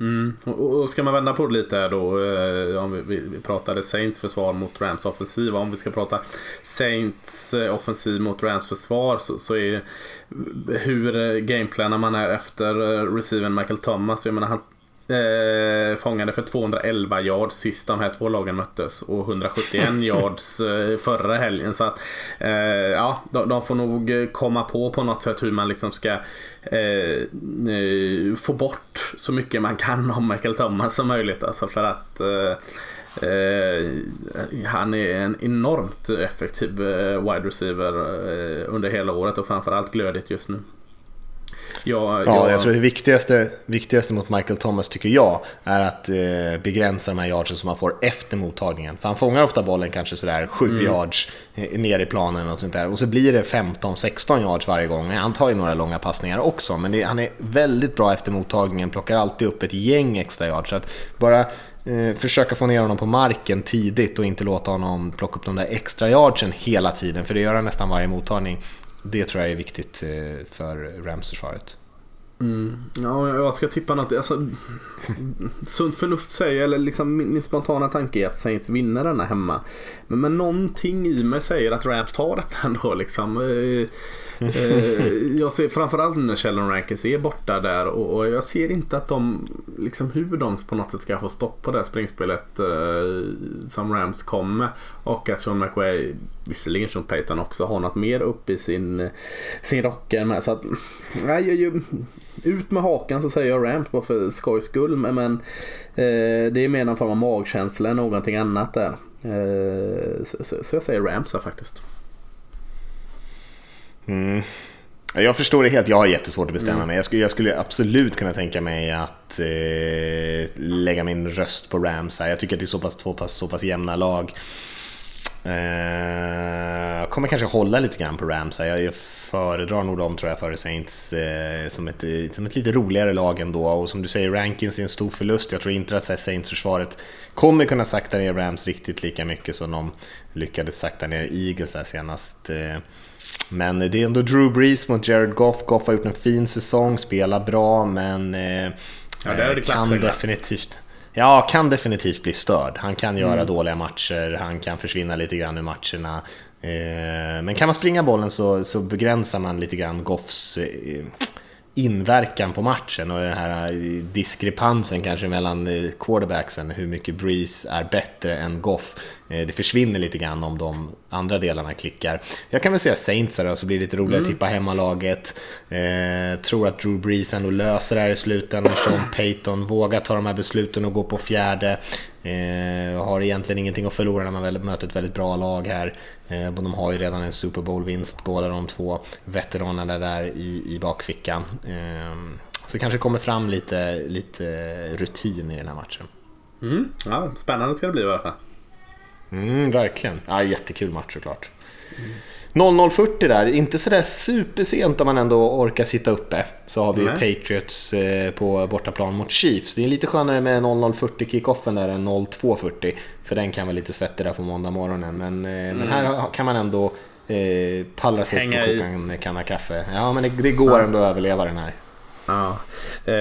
Mm. Och, ska man vända på det lite här då, eh, om vi, vi, pratade Saints försvar mot Rams offensiv, om vi ska prata Saints eh, offensiv mot Rams försvar så, så är eh, hur gameplanar man är efter receiven Michael Thomas, jag menar han Eh, fångade för 211 yards sist de här två lagen möttes och 171 yards eh, förra helgen. Så att eh, ja, de, de, får nog komma på på något sätt hur man liksom ska eh, eh, få bort så mycket man kan om Michael Thomas som möjligt. Alltså för att eh, han är en enormt effektiv wide receiver under hela året och framförallt glödigt just nu. Ja, ja, jag tror det viktigaste, viktigaste mot Michael Thomas tycker jag är att eh, begränsa de här yardsen som man får efter mottagningen. För han fångar ofta bollen kanske sådär 7 mm. yards eh, ner i planen och sånt där. Och så blir det 15-16 yards varje gång. Han tar ju några långa passningar också, men det, han är väldigt bra efter mottagningen. Plockar alltid upp ett gäng extra yards. Så att bara eh, försöka få ner honom på marken tidigt och inte låta honom plocka upp de där extra yardsen hela tiden. För det gör han nästan varje mottagning. Det tror jag är viktigt eh, för Rams-försvaret. Mm. Ja, jag ska tippa något. Alltså, sunt förnuft säger, eller liksom min, min, spontana tanke är att Saints vinner denna hemma. Men, men någonting i mig säger att Rams tar detta ändå. Liksom. Eh, Eh, jag ser framförallt när Sheldon Rankins är borta där och, och, jag ser inte att de, liksom hur de på något sätt ska få stopp på det här springspelet eh, som Rams kommer. Och att Sean McWay, visserligen Sean Payton också, har något mer upp i sin, sin rocker med. Så att, nej, jag, jag, ut med hakan så säger jag Rams bara för skojs skull. Men, men eh, det är mer någon form av magkänsla än någonting annat där. Eh, så, så, så, jag säger Rams här faktiskt. Mm. Jag förstår det helt. Jag har jättesvårt att bestämma mm. mig. Jag skulle, jag skulle, absolut kunna tänka mig att eh, lägga min röst på Rams här. Jag tycker att det är så pass, två pass, så pass jämna lag. Eh, jag kommer kanske hålla lite grann på Rams här. Jag, jag föredrar nog dem tror jag före Saints eh, som, ett, som ett lite roligare lag ändå. Och som du säger, Rankins är en stor förlust. Jag tror inte att Saints-försvaret kommer kunna sakta ner Rams riktigt lika mycket som de lyckades sakta ner Eagles här senast. Eh, men det är ändå Drew Brees mot Jared Goff. Goff har gjort en fin säsong, spelar bra, men eh, ja, det är det kan definitivt... Ja, kan definitivt bli störd. Han kan göra mm. dåliga matcher, han kan försvinna lite grann ur matcherna. Eh, men kan man springa bollen så, så begränsar man lite grann Goffs inverkan på matchen och den här diskrepansen kanske mellan quarterbacksen, hur mycket Breeze är bättre än Goff. Det försvinner lite grann om de andra delarna klickar. Jag kan väl säga Saints då, så blir det lite roligare mm. att tippa hemmalaget. Eh, tror att Drew Brees ändå löser det här i slutändan. Sean Payton vågar ta de här besluten och gå på fjärde. Eh, har egentligen ingenting att förlora när man väl möter ett väldigt bra lag här. Eh, de har ju redan en Super Bowl-vinst, båda de två veteranerna där i, i bakfickan. Eh, så kanske kommer fram lite, lite rutin i den här matchen. Mm. Ja, spännande ska det bli i alla fall. Mm, verkligen. Ja, jättekul match såklart. Mm. 00.40 där, inte sådär supersent om man ändå orkar sitta uppe. Så har vi Nej. Patriots eh, på bortaplan mot Chiefs. Det är lite skönare med 00.40 kickoffen där än 02.40. För den kan vara lite svettig där på måndag morgonen. Men, eh, mm. men här kan man ändå eh, pallra sig upp och koka en kanna kaffe. Ja, men det, det går ändå att överleva den här. Ja, eh,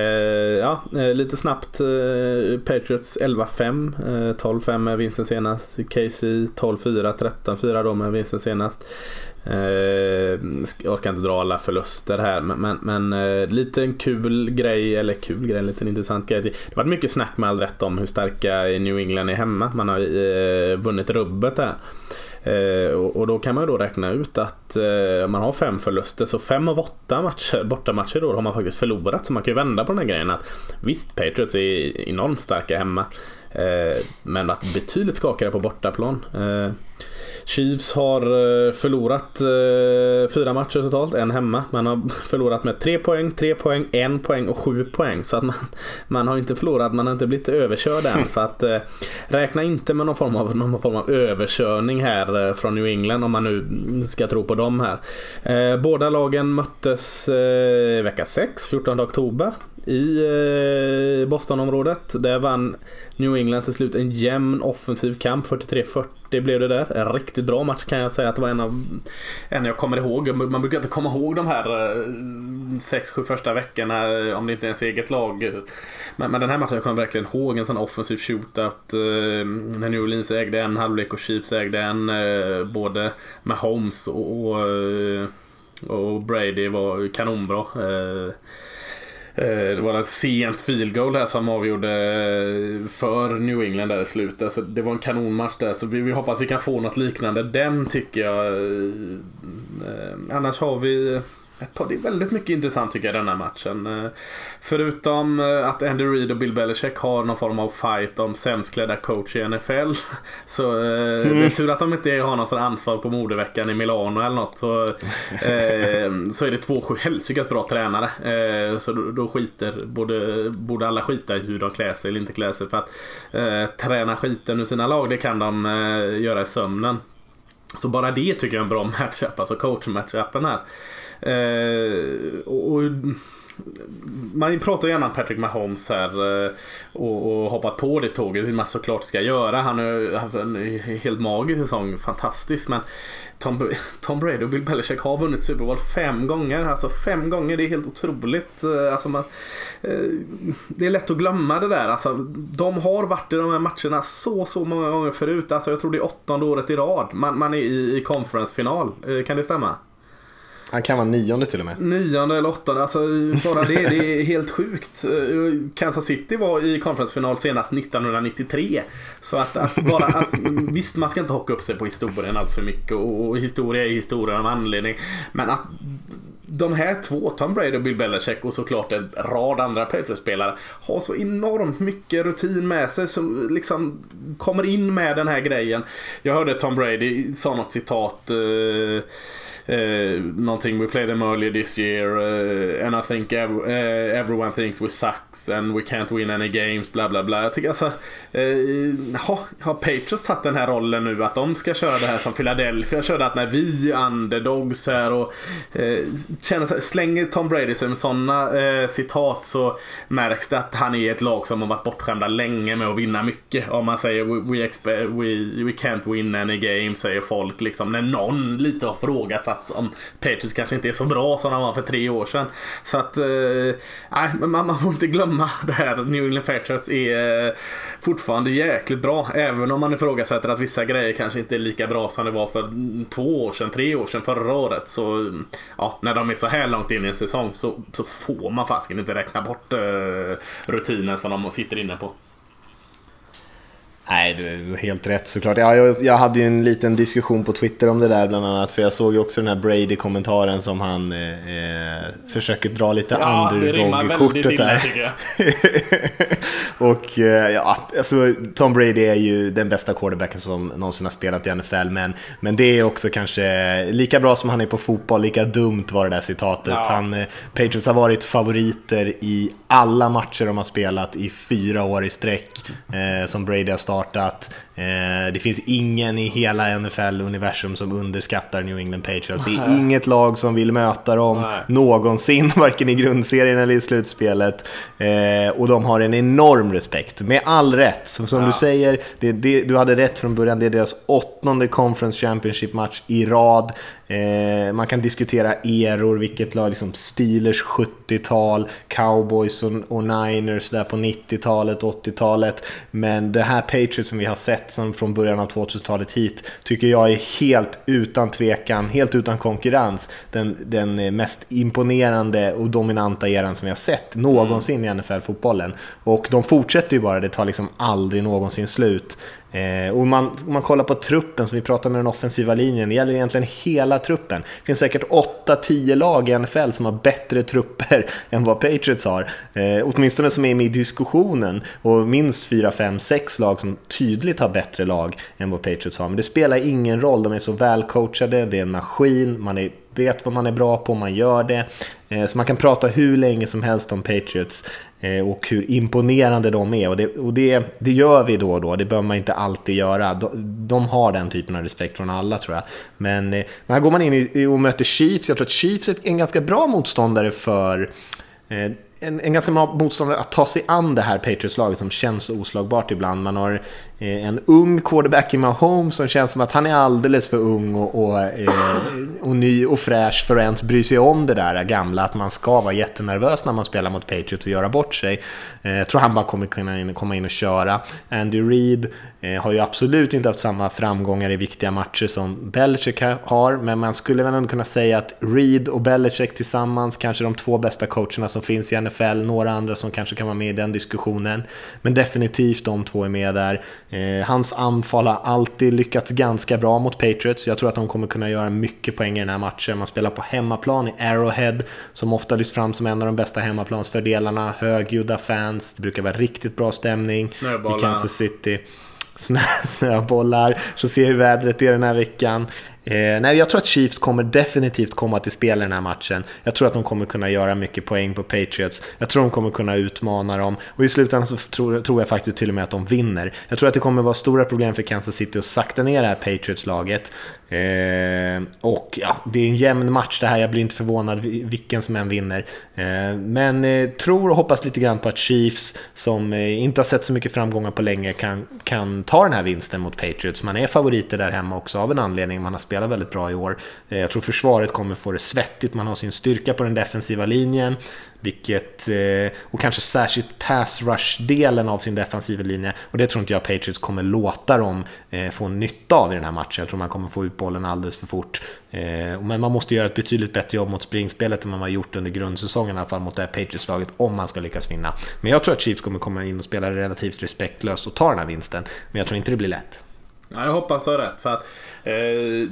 ja eh, lite snabbt. Eh, Patriots 11-5. Eh, 12-5 med vinsten senast. Casey 12-4, 13-4 då med vinsten senast. Eh, jag orkar inte dra alla förluster här men, men, men eh, lite kul grej, eller kul grej, lite liten intressant grej. Det har varit mycket snack med all rätt om hur starka New England är hemma. Man har eh, vunnit rubbet där. Eh, och, då kan man då räkna ut att eh, man har fem förluster så fem av åtta matcher, bortamatcher då har man faktiskt förlorat. Så man kan ju vända på den här grejen att visst Patriots är enormt starka hemma. Eh, men att betydligt skakigare på bortaplan. Chiefs har eh, förlorat eh, fyra matcher totalt, en hemma. Man har förlorat med tre poäng, tre poäng, en poäng och sju poäng. Så att man, man har inte förlorat, man har inte blivit överkörd än. Så att eh, räkna inte med någon form, av, någon form av överkörning här från New England om man nu ska tro på dem här. Båda lagen möttes vecka 6, 14 oktober i eh, Bostonområdet. Där vann New England till slut en jämn offensiv kamp. 43-40 blev det där. En riktigt bra match kan jag säga att det var en av en jag kommer ihåg. Man brukar inte komma ihåg de här eh, 6-7 första veckorna eh, om det inte är ens eget lag. Men, men den här matchen jag kommer verkligen ihåg. En sån offensiv shootout. Eh, när New Orleans ägde en halvlek och Chiefs ägde en. Både med Holmes och, och, och Brady var kanonbra. Eh, Eh, det var ett sent field goal här som avgjorde eh, för New England där i slutet. Alltså, det var en kanonmatch där så vi, vi hoppas att vi kan få något liknande. Den tycker jag. Eh, annars har vi det är väldigt mycket intressant tycker jag denna matchen. Eh, förutom eh, att Andy Reid och Bill Belichick har någon form av fight om sämst klädda coach i NFL. Så mm. det är tur att de inte har någon ansvar på modeveckan i Milano eller något. Så, så är det två helsikes bra tränare. Så då, då skiter, borde, borde alla skita i hur de klär sig eller inte klär sig. För att eh, träna skiten ur sina lag det kan de eh, göra i sömnen. Så bara det tycker jag är en bra matchup, alltså coach-matchupen här. Eh, och, och, man pratar gärna om Patrick Mahomes här eh, och, och hoppat på det tåget, det man såklart ska göra. Han har haft en helt magisk säsong, fantastisk. Men Tom, Tom Brady och Bill Belichick har vunnit Super Bowl fem gånger. Alltså fem gånger, det är helt otroligt. Eh, alltså man, eh, det är lätt att glömma det där. Alltså, de har varit i de här matcherna så, så många gånger förut. Alltså, jag tror det är åttonde året i rad. Man, man är i, i conference-final. Kan det stämma? Han kan vara nionde till och med. Nionde eller åttonde, alltså bara det, det är helt sjukt. Kansas City var i konferensfinal senast 1993. Så att, att bara, att, visst man ska inte hocka upp sig på historien allt för mycket och, historia är historia av anledning. Men att de här två, Tom Brady och Bill Belichick och såklart en rad andra Patriots-spelare har så enormt mycket rutin med sig som liksom kommer in med den här grejen. Jag hörde Tom Brady sa något citat uh, eh, någonting We played them earlier this year uh, and I think ev uh, everyone thinks we sucks and we can't win any games bla bla bla. Jag tycker alltså uh, ha, har Patriots tagit den här rollen nu att de ska köra det här som Philadelphia körde att när vi är underdogs här och uh, känner, slänger Tom Brady sig med sådana citat så märks det att han är ett lag som har varit bortskämda länge med att vinna mycket. Om man säger we, we, we, we can't win any games säger folk liksom när någon lite har frågat att om Patriots kanske inte är så bra som de var för tre år sedan. Så att, eh, nej, man, man får inte glömma det här. New England Patriots är eh, fortfarande jäkligt bra. Även om man ifrågasätter att vissa grejer kanske inte är lika bra som det var för mm, två år sedan, tre år sedan, förra året. Så mm, ja, när de är så här långt in i en säsong så, så får man fasken inte räkna bort eh, rutinen som de sitter inne på. Nej, du helt rätt såklart. Ja, jag, jag hade ju en liten diskussion på Twitter om det där bland annat, för jag såg ju också den här Brady-kommentaren som han eh, eh försöker dra lite ja, underdog-kortet där. och eh, ja, alltså Tom Brady är ju den bästa quarterbacken som någonsin har spelat i NFL, men, men det är också kanske lika bra som han är på fotboll, lika dumt var det där citatet. Ja. Han, eh, Patriots har varit favoriter i alla matcher de har spelat i fyra år i sträck, eh, som Brady har startat startat. Eh, det finns ingen i hela NFL-universum som underskattar New England Patriots. Det är inget lag som vill möta dem Nej. någonsin, varken i grundserien eller i slutspelet. Eh, och de har en enorm respekt, med all rätt. Som, som ja. du säger, det, det, du hade rätt från början, det är deras åttonde Conference Championship-match i rad. Eh, man kan diskutera eror, vilket lag, liksom Steelers 70-tal, Cowboys och, och Niners där på 90-talet, 80-talet. Men det här Patriots som vi har sett som från början av 2000-talet hit, tycker jag är helt utan tvekan, helt utan konkurrens, den, den mest imponerande och dominanta eran som vi har sett någonsin i NFL-fotbollen. Och de fortsätter ju bara, det tar liksom aldrig någonsin slut. Eh, och man, man kollar på truppen, som vi pratar med den offensiva linjen, det gäller egentligen hela truppen. Det finns säkert 8-10 lag i NFL som har bättre trupper än vad Patriots har. Eh, åtminstone som är med i diskussionen. Och minst 4, 5, 6 lag som tydligt har bättre lag än vad Patriots har. Men det spelar ingen roll, de är så välcoachade, det är en maskin, man är vet vad man är bra på, man gör det. Eh, så man kan prata hur länge som helst om Patriots eh, och hur imponerande de är. Och det, och det, det gör vi då och då, det behöver man inte alltid göra. De, de har den typen av respekt från alla tror jag. Men, eh, men här går man in och möter Chiefs, jag tror att Chiefs är en ganska bra motståndare för en, en ganska bra motståndare att ta sig an det här Patriots-laget som känns oslagbart ibland. Man har Eh, en ung quarterback i Mahomes som känns som att han är alldeles för ung och, och, eh, och, ny och fräsch för att ens bry sig om det där gamla, att man ska vara jättenervös när man spelar mot Patriots och göra bort sig. Eh, jag tror han bara kommer kunna komma in och köra. Andy Reid har ju absolut inte haft samma framgångar i viktiga matcher som Belichick har, men man skulle väl ändå kunna säga att Reid och Belichick tillsammans, kanske de två bästa coacherna som finns i NFL, några andra som kanske kan vara med i den diskussionen, men definitivt de två är med där. Eh, hans anfall har alltid lyckats ganska bra mot Patriots. Jag tror att de kommer kunna göra mycket poäng i den här matchen. Man spelar på hemmaplan i Arrowhead, som ofta lyfts fram som en av de bästa hemmaplansfördelarna. Högljudda fans, det brukar vara riktigt bra stämning Snöbollar. i Kansas City. Snö, snöbollar, så ser hur vädret är den här veckan. Eh, nej, jag tror att Chiefs kommer definitivt komma till spel i den här matchen. Jag tror att de kommer kunna göra mycket poäng på Patriots. Jag tror de kommer kunna utmana dem. Och i slutändan så tror, tror jag faktiskt till och med att de vinner. Jag tror att det kommer vara stora problem för Kansas City att sakta ner det här Patriots-laget. Eh, och ja, det är en jämn match det här. Jag blir inte förvånad vilken som än vinner. Eh, men eh, tror och hoppas lite grann på att Chiefs, som eh, inte har sett så mycket framgångar på länge, kan, kan ta den här vinsten mot Patriots. Man är favoriter där hemma också av en anledning. Man har spelar väldigt bra i år. Eh, jag tror försvaret kommer få det svettigt, man har sin styrka på den defensiva linjen. Vilket, eh, och kanske särskilt pass rush-delen av sin defensiva linje. Och det tror inte jag Patriots kommer låta dem eh, få nytta av i den här matchen. Jag tror man kommer få ut bollen alldeles för fort. Men man måste göra ett betydligt bättre jobb mot springspelet än man har gjort under grundsäsongen, i alla fall mot det här Patriots-laget, om man ska lyckas vinna. Men jag tror att Chiefs kommer komma in och spela relativt respektlöst och ta den här vinsten. Men jag tror inte det blir lätt. Ja, jag hoppas du har rätt. För att, eh,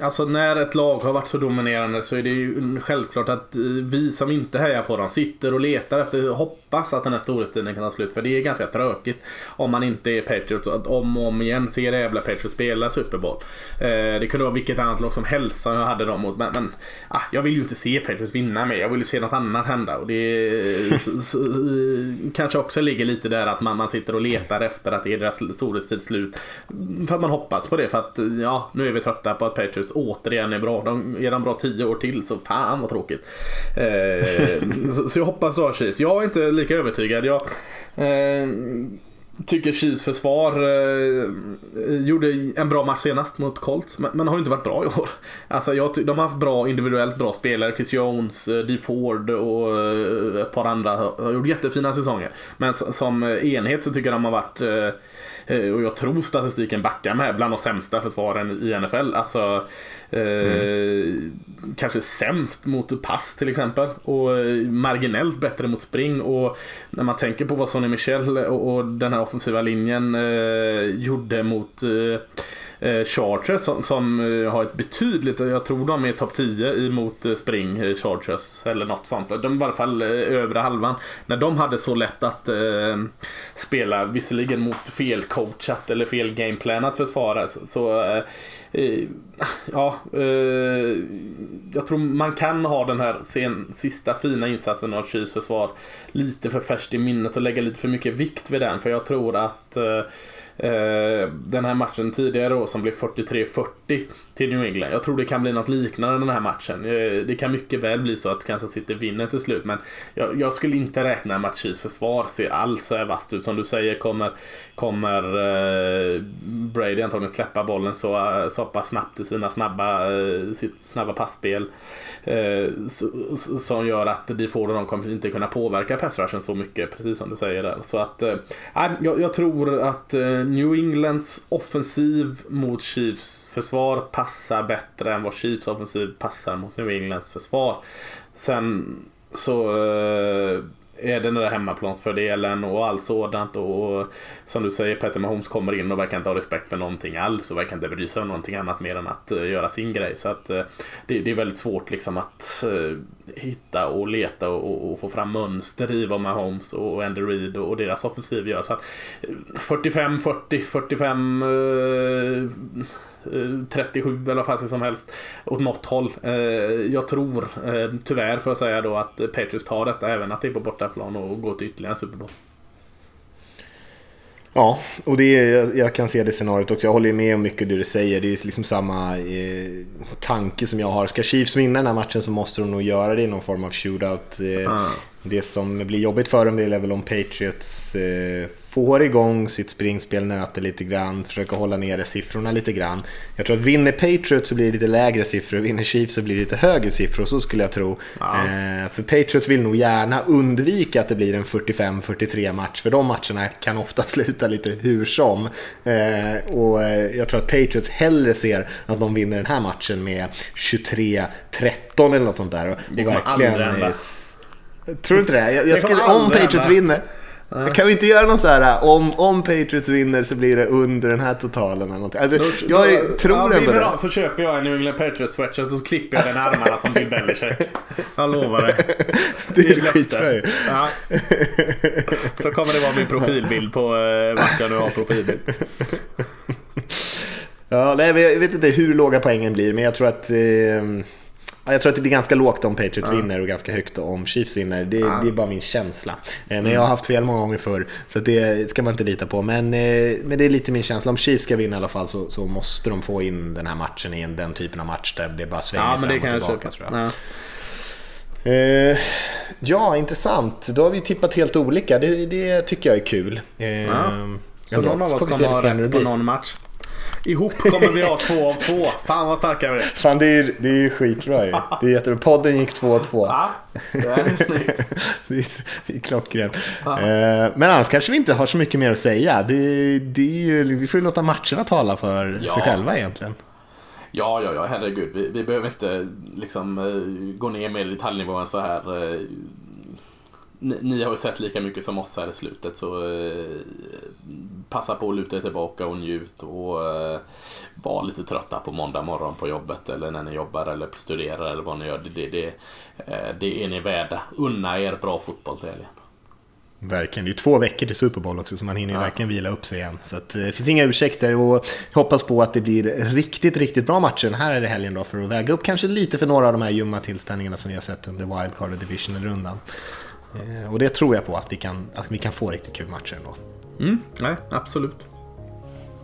Alltså när ett lag har varit så dominerande så är det ju självklart att eh, vi som inte hejar på dem sitter och letar efter, hoppas att den här storhetstiden kan ta slut. För det är ganska tråkigt om man inte är Patriots. Att om och om igen se det jävla Patriots spela Super Bowl. Eh, det kunde vara vilket annat lag som helst som jag hade dem mot. Men, men ah, jag vill ju inte se Patriots vinna mer. Jag vill ju se något annat hända. Och det så, så, kanske också ligger lite där att man, man sitter och letar efter att det är deras storhetstid slut. För att man hoppas på det. För att ja, nu är vi trötta på att Patriots återigen är bra. De, är de bra tio år till så fan vad tråkigt. Eh, så, så, jag hoppas då Chiefs. Jag är inte lika övertygad. Jag, eh, tycker Chiefs försvar eh, gjorde en bra match senast mot Colts, men, men har inte varit bra i år. Alltså, jag, de har haft bra individuellt bra spelare. Chris Jones, eh, Dee Ford och eh, ett par andra har, har gjort jättefina säsonger. Men som enhet så tycker jag de har varit Eh, Eh, och jag tror statistiken backar med bland de sämsta försvaren i NFL. Alltså, mm. kanske sämst mot pass till exempel. Och eh, marginellt bättre mot spring. Och när man tänker på vad Sonny Michel och, och den här offensiva linjen eh, gjorde mot eh, Chargers som, som har ett betydligt, jag tror de är topp 10 emot spring Chargers eller något sånt. De var i alla fall övre halvan. När de hade så lätt att eh, spela, visserligen mot felcoachat eller fel gameplanat försvara så, så eh, ja, eh, jag tror man kan ha den här sen, sista fina insatsen av Chiefs försvar lite för färskt i minnet och lägga lite för mycket vikt vid den. För jag tror att Eh, Eh, den här matchen tidigare då, som blev 43-40 till New England. Jag tror det kan bli något liknande den här matchen. Eh, det kan mycket väl bli så att Kansas City vinner till slut men jag, jag skulle inte räkna med att Chiefs försvar ser alls så här vasst ut. Som du säger kommer, kommer eh, Brady antagligen släppa bollen så, så pass snabbt i sina snabba, sitt snabba passspel. Som gör att de får de kommer inte kunna påverka passrushen så mycket, precis som du säger där. Så att, uh, jag, jag tror att New Englands offensiv mot Chiefs försvar passar bättre än vad Chiefs offensiv passar mot New Englands försvar. Sen så eh, är det den där hemmaplansfördelen och allt sådant. Och som du säger, Peter Mahomes kommer in och verkar inte ha respekt för någonting alls och verkar inte bry sig om någonting annat mer än att uh, göra sin grej. Så att uh, det, det, är väldigt svårt liksom att uh, hitta och leta och, och, få fram mönster i vad Mahomes och Andy Reid och, och deras offensiv gör. Så att 45-40, 45 37 eller vad fan som helst åt något håll. Eh, jag tror, eh, tyvärr får jag säga då, att Patriots tar detta även att det är på bortaplan och går till ytterligare en Super Bowl. Ja, och det jag kan se det scenariot också. Jag håller med om mycket det du säger. Det är liksom samma eh, tanke som jag har. Ska Chiefs vinna den här matchen så måste de nog göra det i någon form av shootout. Eh, ah. Det som blir jobbigt för dem det är väl om Patriots eh, får igång sitt springspel, nöter lite grann, försöker hålla nere siffrorna lite grann. Jag tror att vinner Patriots så blir det lite lägre siffror, vinner Chiefs så blir det lite högre siffror, så skulle jag tro. Ja. Eh, för Patriots vill nog gärna undvika att det blir en 45-43 match, för de matcherna kan ofta sluta lite hur som. Eh, och jag tror att Patriots hellre ser att de vinner den här matchen med 23-13 eller något sånt där. Och det kommer aldrig hända. Tror du inte det? Jag, jag skulle, om Patriots hända. vinner Nej. Kan vi inte göra någon så här, om, om Patriots vinner så blir det under den här totalen eller någonting. Alltså, då, jag är, tror ja, ändå det. Så köper jag en New England Patriots sweatshirt och så klipper jag den armarna som Bill Belichick. Jag lovar dig. Det, det är skitbra ju. Ja. Så kommer det vara min profilbild på eh, vart jag nu har profilbild. Ja, nej, jag vet inte hur låga poängen blir, men jag tror att eh, jag tror att det blir ganska lågt om Patriots ja. vinner och ganska högt om Chiefs vinner. Det, ja. det är bara min känsla. Eh, men jag har haft fel många gånger förr, så det ska man inte lita på. Men, eh, men det är lite min känsla. Om Chiefs ska vinna i alla fall så, så måste de få in den här matchen i den typen av match där det bara svänger ja, fram och tillbaka. Tror jag. Ja. Uh, ja, intressant. Då har vi tippat helt olika. Det, det tycker jag är kul. Uh, ja. Så någon av oss kommer ha rätt på någon match. Ihop kommer vi ha två av två. Fan vad starka vi är. Fan det är, det är skitbra ju. Det är jättebra. Podden gick två av två. Ja, det är snyggt. det, är, det är klockrent. Ja. Eh, men annars kanske vi inte har så mycket mer att säga. Det, det är, vi får ju låta matcherna tala för ja. sig själva egentligen. Ja, ja, ja, herregud. Vi, vi behöver inte liksom eh, gå ner mer i detaljnivå än så här. Eh, ni, ni, har ju sett lika mycket som oss här i slutet så eh, passa på att luta er tillbaka och njut och eh, var lite trötta på måndag morgon på jobbet eller när ni jobbar eller studerar eller vad ni gör. Det, det, det, eh, det är ni värda. Unna er bra fotboll till helgen. Verkligen, det är två veckor till Super Bowl också så man hinner ju ja. verkligen vila upp sig igen. Så att, det finns inga ursäkter och hoppas på att det blir riktigt, riktigt bra matcher den här helgen då för att väga upp kanske lite för några av de här ljumma tillställningarna som vi har sett under Wildcard och Division-rundan. Eh, och det tror jag på att vi kan, att vi kan få riktigt kul matcher ändå. Mm, nej, absolut.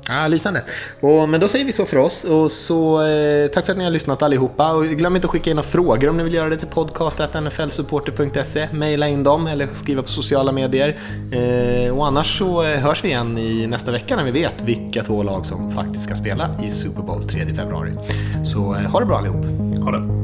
Ja, lysande. Och, men då säger vi så för oss. Och så, eh, tack för att ni har lyssnat allihopa. Och glöm inte att skicka in några frågor om ni vill göra det till podcast.nflsupporter.se. Maila in dem eller skriva på sociala medier. Eh, och annars så eh, hörs vi igen i nästa vecka när vi vet vilka två lag som faktiskt ska spela i Super Bowl 3 februari. Så eh, ha det bra allihop. Ha det.